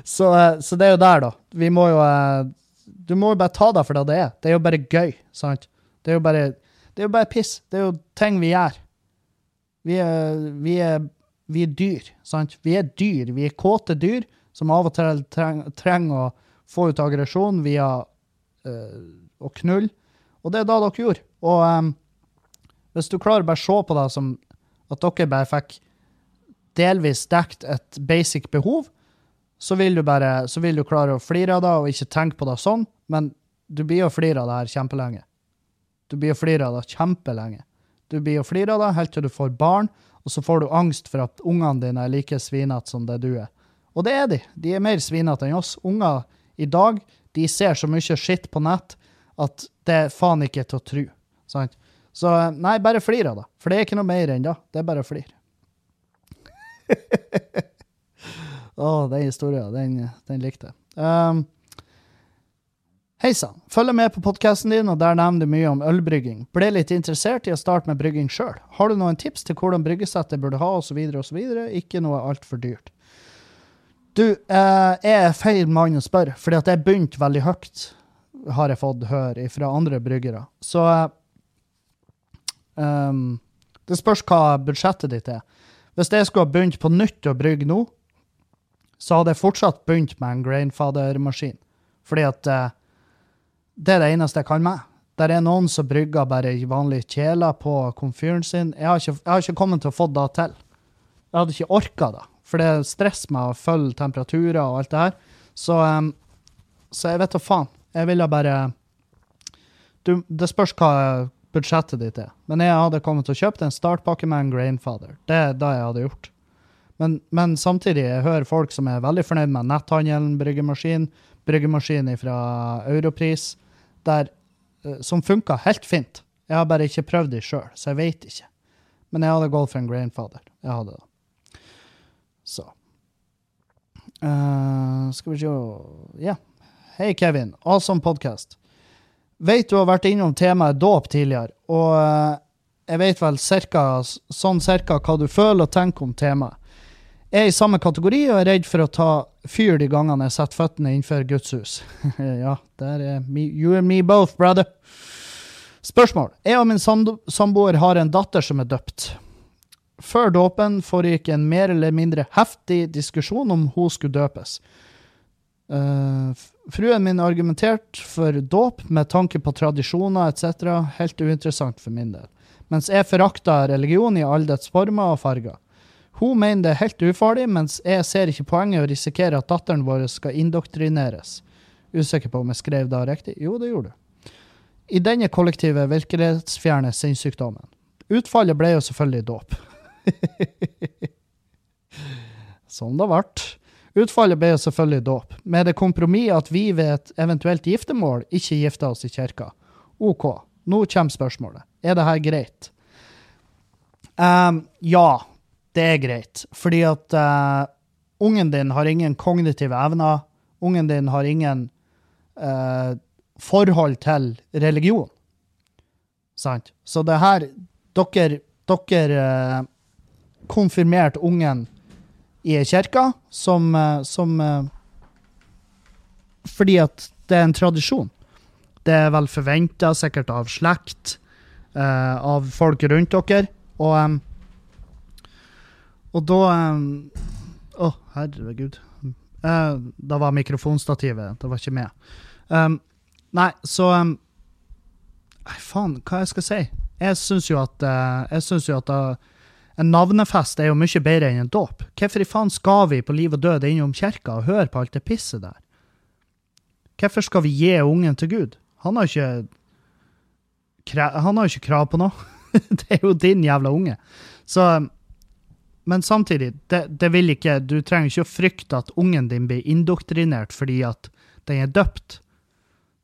så, eh, så, det er jo der, da. Vi må jo eh, Du må jo bare ta det for det det er. Det er jo bare gøy, sant? Det er jo bare, det er jo bare piss. Det er jo ting vi gjør. Vi er, vi er, vi er dyr, sant? Vi er dyr. Vi er kåte dyr som av og til trenger, å få ut aggresjon via å knulle. Og det er da dere gjorde. Og um, hvis du klarer å bare se på det som at dere bare fikk delvis dekt et basic behov, så vil du bare så vil du klare å flire av det og ikke tenke på det sånn, men du blir å flire av det her kjempelenge. Du blir å flire av det kjempelenge. Du blir og flirer av det helt til du får barn, og så får du angst for at ungene dine er like svinete som det du er. Og det er de. De er mer svinete enn oss. Unger i dag de ser så mye skitt på nett at det er faen ikke til å tro. Sant? Så nei, bare flir av det. For det er ikke noe mer enn det. Det er bare (laughs) å flire. Å, oh, den historien, den, den likte jeg. Um, Hei sann. Følger med på podkasten din, og der nevner du mye om ølbrygging. Ble litt interessert i å starte med brygging sjøl. Har du noen tips til hvordan bryggesettet burde ha, osv., osv.? Ikke noe altfor dyrt. Du, eh, jeg er feil mann å spørre, fordi at jeg begynte veldig høyt, har jeg fått høre fra andre bryggere. Så um, det spørs hva budsjettet ditt er. Hvis jeg skulle ha begynt på nytt å brygge nå, så hadde jeg fortsatt begynt med en grainfather-maskin. Fordi at uh, det er det eneste jeg kan med. Der er noen som brygger bare vanlige kjeler på komfyren sin. Jeg har, ikke, jeg har ikke kommet til å få det til. Jeg hadde ikke orka det. For det stresser meg å følge temperaturer og alt det her. Så, um, så jeg vet da faen. Jeg ville bare du, Det spørs hva budsjettet ditt er. Men jeg hadde kommet til å kjøpe en startpakke med en Grainfather. Det er det jeg hadde gjort. Men, men, samtidig, jeg hører folk som er veldig fornøyd med netthandelen, bryggemaskin, bryggemaskin fra Europris, der, uh, som funka helt fint. Jeg har bare ikke prøvd de sjøl, så jeg vet ikke. Men jeg hadde gått for en Grainfather. Jeg hadde det. Så uh, Skal vi se Ja. Hei, Kevin. Awesome podcast. Vet du har vært innom temaet dåp tidligere, og uh, jeg vet vel cirka, sånn cirka hva du føler og tenker om temaet. Er i samme kategori og er redd for å ta fyr de gangene jeg setter føttene innenfor Guds hus. (laughs) ja, der er me, you and me both, brother. Spørsmål. Jeg og min samboer har en datter som er døpt. Før dåpen foregikk en mer eller mindre heftig diskusjon om hun skulle døpes. Uh, fruen min argumenterte for dåp med tanke på tradisjoner etc. Helt uinteressant for min del. Mens jeg forakta religion i alle dets former og farger. Hun mener det er helt ufarlig, mens jeg ser ikke poenget å risikere at datteren vår skal indoktrineres. Usikker på om jeg skrev det riktig. Jo, det gjorde du. I denne kollektive virkelighetsfjerne sinnssykdommen. Utfallet ble jo selvfølgelig dåp. (laughs) Sånn det ble. Utfallet ble jo selvfølgelig dåp, med det kompromiss at vi ved et eventuelt giftermål ikke gifter oss i kirka. OK, nå kommer spørsmålet. Er det her greit? Um, ja, det er greit. Fordi at uh, ungen din har ingen kognitive evner. Ungen din har ingen uh, forhold til religion. Sant? Så det her Dere, dere uh, konfirmerte ungen i kirka som, som Fordi at det er en tradisjon. Det er vel forventa sikkert av slekt, av folk rundt dere. Og, em, og da Å, herregud. Uh, da var mikrofonstativet Det var ikke med. Um, nei, så um, Nei, faen, hva jeg skal si? Jeg syns jo at, uh, jeg synes jo at uh, en navnefest er jo mye bedre enn en dåp. Hvorfor i faen skal vi på liv og død innom kirka og høre på alt det pisset der? Hvorfor skal vi gi ungen til Gud? Han har ikke Han har ikke krav på noe. (laughs) det er jo din jævla unge. Så Men samtidig, det, det vil ikke Du trenger ikke å frykte at ungen din blir indoktrinert fordi at den er døpt.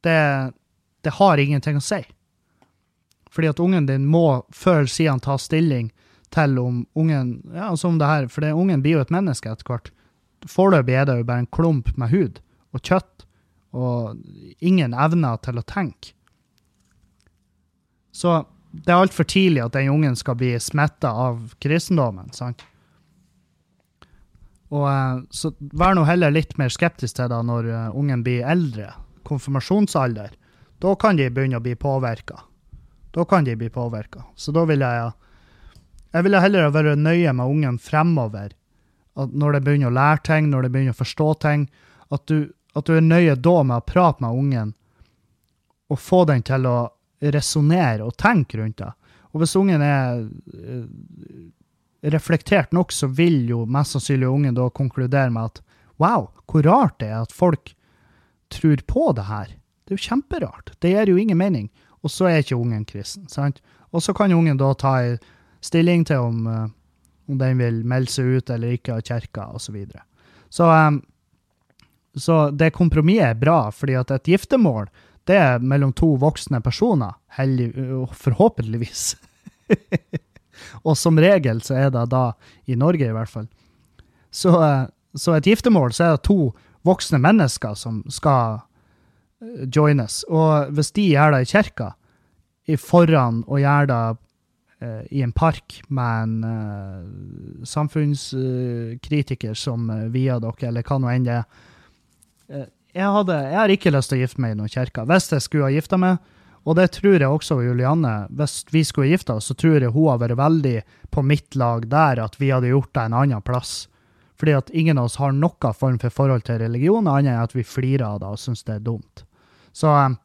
Det, det har ingenting å si. Fordi at ungen din må før siden ta stilling til om ungen Ja, altså om det her, for det, ungen blir jo et menneske etter hvert. Foreløpig er det jo bare en klump med hud og kjøtt og ingen evner til å tenke. Så det er altfor tidlig at den ungen skal bli smitta av kristendommen, sant? Og eh, Så vær nå heller litt mer skeptisk til det når eh, ungen blir eldre, konfirmasjonsalder. Da kan de begynne å bli påvirka. Da kan de bli påvirka. Så da vil jeg Jeg ville heller være nøye med ungen fremover. At når de begynner å lære ting, når de begynner å forstå ting, at du, at du er nøye da med å prate med ungen og få den til å resonnere og tenke rundt det. Og hvis ungen er eh, reflektert nok, så vil jo mest sannsynlig ungen da konkludere med at wow, hvor rart det er at folk tror på det her. Det er jo kjemperart. Det gir jo ingen mening. Og så er ikke ungen kristen. sant? Og så kan ungen da ta en stilling til om, eh, om den vil melde seg ut eller ikke av kirka, osv. Så, videre. så um, så det kompromisset er bra, fordi at et giftermål det er mellom to voksne personer, heldig, forhåpentligvis. (laughs) Og som regel så er det da, i Norge i hvert fall, så, eh, så et giftermål så er det to voksne mennesker som skal eh, joines. Og hvis de gjør det i kirka, i foran og gjør det eh, i en park med en eh, samfunnskritiker som uh, vier dere, eller hva nå enn det er, Eh, jeg, hadde, jeg har ikke lyst til å gifte meg i noen kirke. Hvis jeg skulle ha gifta meg, og det tror jeg også Julianne, hvis vi skulle gifta oss, så tror jeg hun har vært veldig på mitt lag der, at vi hadde gjort det en annen plass. Fordi at ingen av oss har noen form for forhold til religion, annet enn at vi flirer av det og syns det er dumt. Så, eh,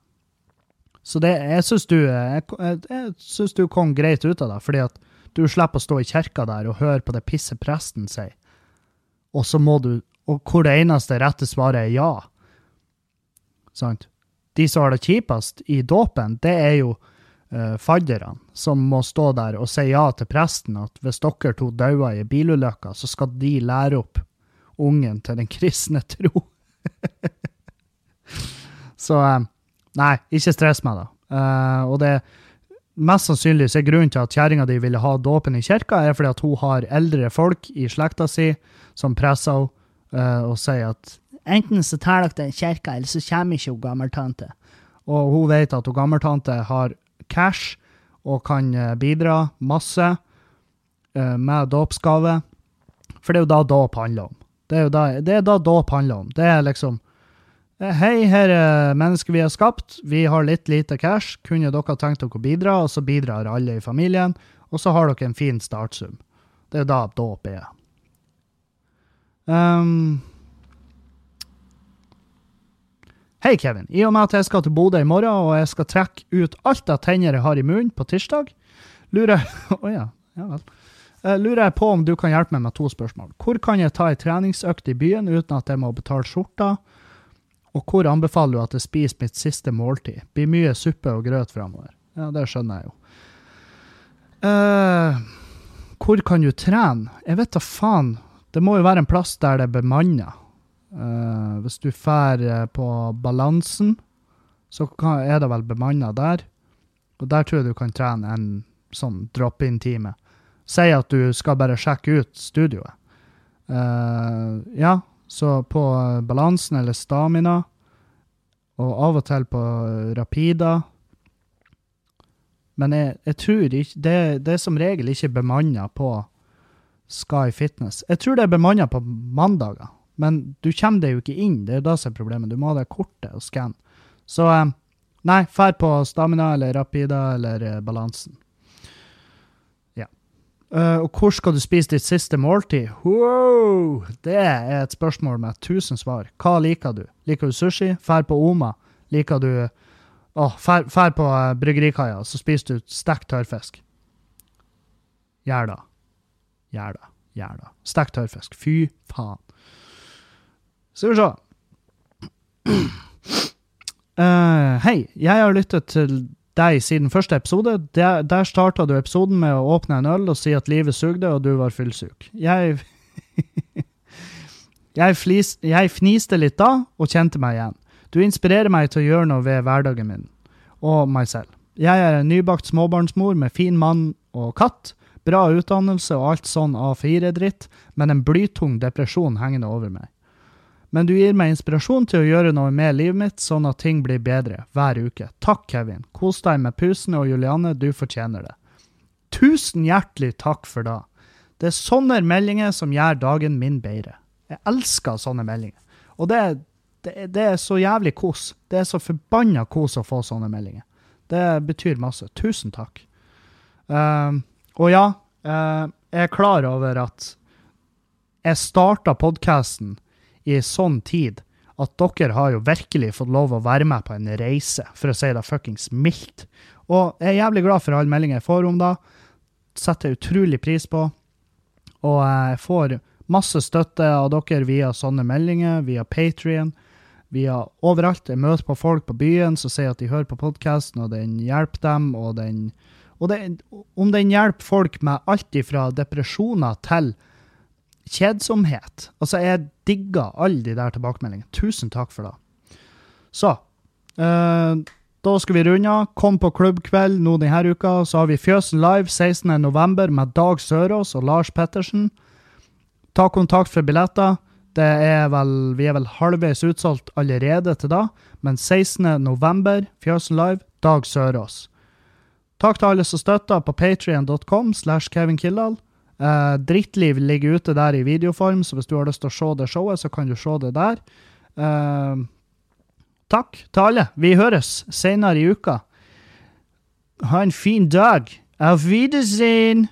så det, jeg syns du, synes du kom greit ut av det, fordi at du slipper å stå i kirka der og høre på det pisset presten sier, og så må du og hvor det eneste rette svaret er ja. Sant? De som har det kjipest i dåpen, det er jo uh, fadderne, som må stå der og si ja til presten at hvis dere to dauer i bilulykka, så skal de lære opp ungen til den (laughs) kristne tro. (laughs) så uh, nei, ikke stress med det. Uh, og det mest sannsynlig så er grunnen til at kjerringa di ville ha dåpen i kirka, er fordi at hun har eldre folk i slekta si som presser henne eh, og sier at enten så tar dere den kirka, eller så kommer ikke hun gammeltante. Og hun vet at hun gammeltante har cash og kan eh, bidra masse eh, med dåpsgave. For det er jo da dåp handler om. Det er jo da, det da dåp handler om. Det er liksom eh, Hei, her er mennesker vi har skapt. Vi har litt lite cash. Kunne dere tenkt dere å bidra? Og så bidrar alle i familien. Og så har dere en fin startsum. Det er da dåp er. Um, Hei, Kevin. I og med at jeg skal til Bodø i morgen, og jeg skal trekke ut alt av tenner jeg har i munnen på tirsdag, lurer jeg (laughs) oh, ja. Ja. Uh, lurer jeg på om du kan hjelpe meg med to spørsmål. Hvor kan jeg ta ei treningsøkt i byen uten at jeg må betale skjorta? Og hvor anbefaler du at jeg spiser mitt siste måltid? Blir mye suppe og grøt framover. Ja, det skjønner jeg jo. Uh, hvor kan du trene? Jeg vet da faen. Det må jo være en plass der det er bemanna. Uh, hvis du drar på Balansen, så kan, er det vel bemanna der. Og der tror jeg du kan trene en sånn drop-in-time si at du skal bare sjekke ut studioet. Uh, ja, så på balansen eller stamina, og av og til på Rapida. Men jeg, jeg tror ikke det, det, er som regel ikke bemanna på Sky Fitness. Jeg tror det er bemanna på mandager, men du kommer deg jo ikke inn. Det er jo det som er problemet. Du må ha det kortet og skanne. Så um, nei, fær på Stamina eller Rapida eller uh, Balansen. Uh, og hvor skal du spise ditt siste måltid? Wow! Det er et spørsmål med tusen svar. Hva liker du? Liker du sushi? Fær på Oma? Liker du oh, fær, fær på uh, bryggerikaia, så spiser du stekt tørrfisk. Gjør det. Gjør det. Gjør det. Stekt tørrfisk. Fy faen. Skal vi se. Uh, (clears throat) hei, jeg har lyttet til deg siden første episode. Der, der starta du episoden med å åpne en øl og si at livet sugde, og du var fyllsyk. Jeg (laughs) jeg, flis, jeg fniste litt da, og kjente meg igjen. Du inspirerer meg til å gjøre noe ved hverdagen min, og meg selv. Jeg er en nybakt småbarnsmor med fin mann og katt, bra utdannelse og alt sånn A4-dritt, men en blytung depresjon hengende over meg. Men du gir meg inspirasjon til å gjøre noe med livet mitt, sånn at ting blir bedre hver uke. Takk, Kevin. Kos deg med pusene, og Juliane, du fortjener det. Tusen hjertelig takk for det. Det er sånne meldinger som gjør dagen min bedre. Jeg elsker sånne meldinger. Og det, det, det er så jævlig kos. Det er så forbanna kos å få sånne meldinger. Det betyr masse. Tusen takk. Uh, og ja, uh, jeg er klar over at jeg starta podkasten i sånn tid at dere har jo virkelig fått lov å være med på en reise, for å si det fuckings mildt. Og jeg er jævlig glad for alle meldinger jeg får om det. Setter jeg utrolig pris på. Og jeg får masse støtte av dere via sånne meldinger, via Patrion, via overalt. Jeg møter på folk på byen som sier at de hører på podkasten, og den hjelper dem. Og, den, og det, om den hjelper folk med alt fra depresjoner til kjedsomhet. Altså, jeg digger alle de der tilbakemeldingene. Tusen takk for det. Så eh, da skal vi runde av. Kom på klubbkveld nå denne uka. Så har vi Fjøsen Live 16.11. med Dag Sørås og Lars Pettersen. Ta kontakt for billetter. Det er vel, vi er vel halvveis utsolgt allerede til da, men 16.11. Fjøsen Live, Dag Sørås. Takk til alle som støtter på patrion.com slash Kevin Kildahl. Uh, Drittliv ligger ute der i videoform, så hvis du har lyst til å se det showet, så kan du se det der. Uh, takk til alle. Vi høres senere i uka. Ha en fin dag. Auf Wiedersehen!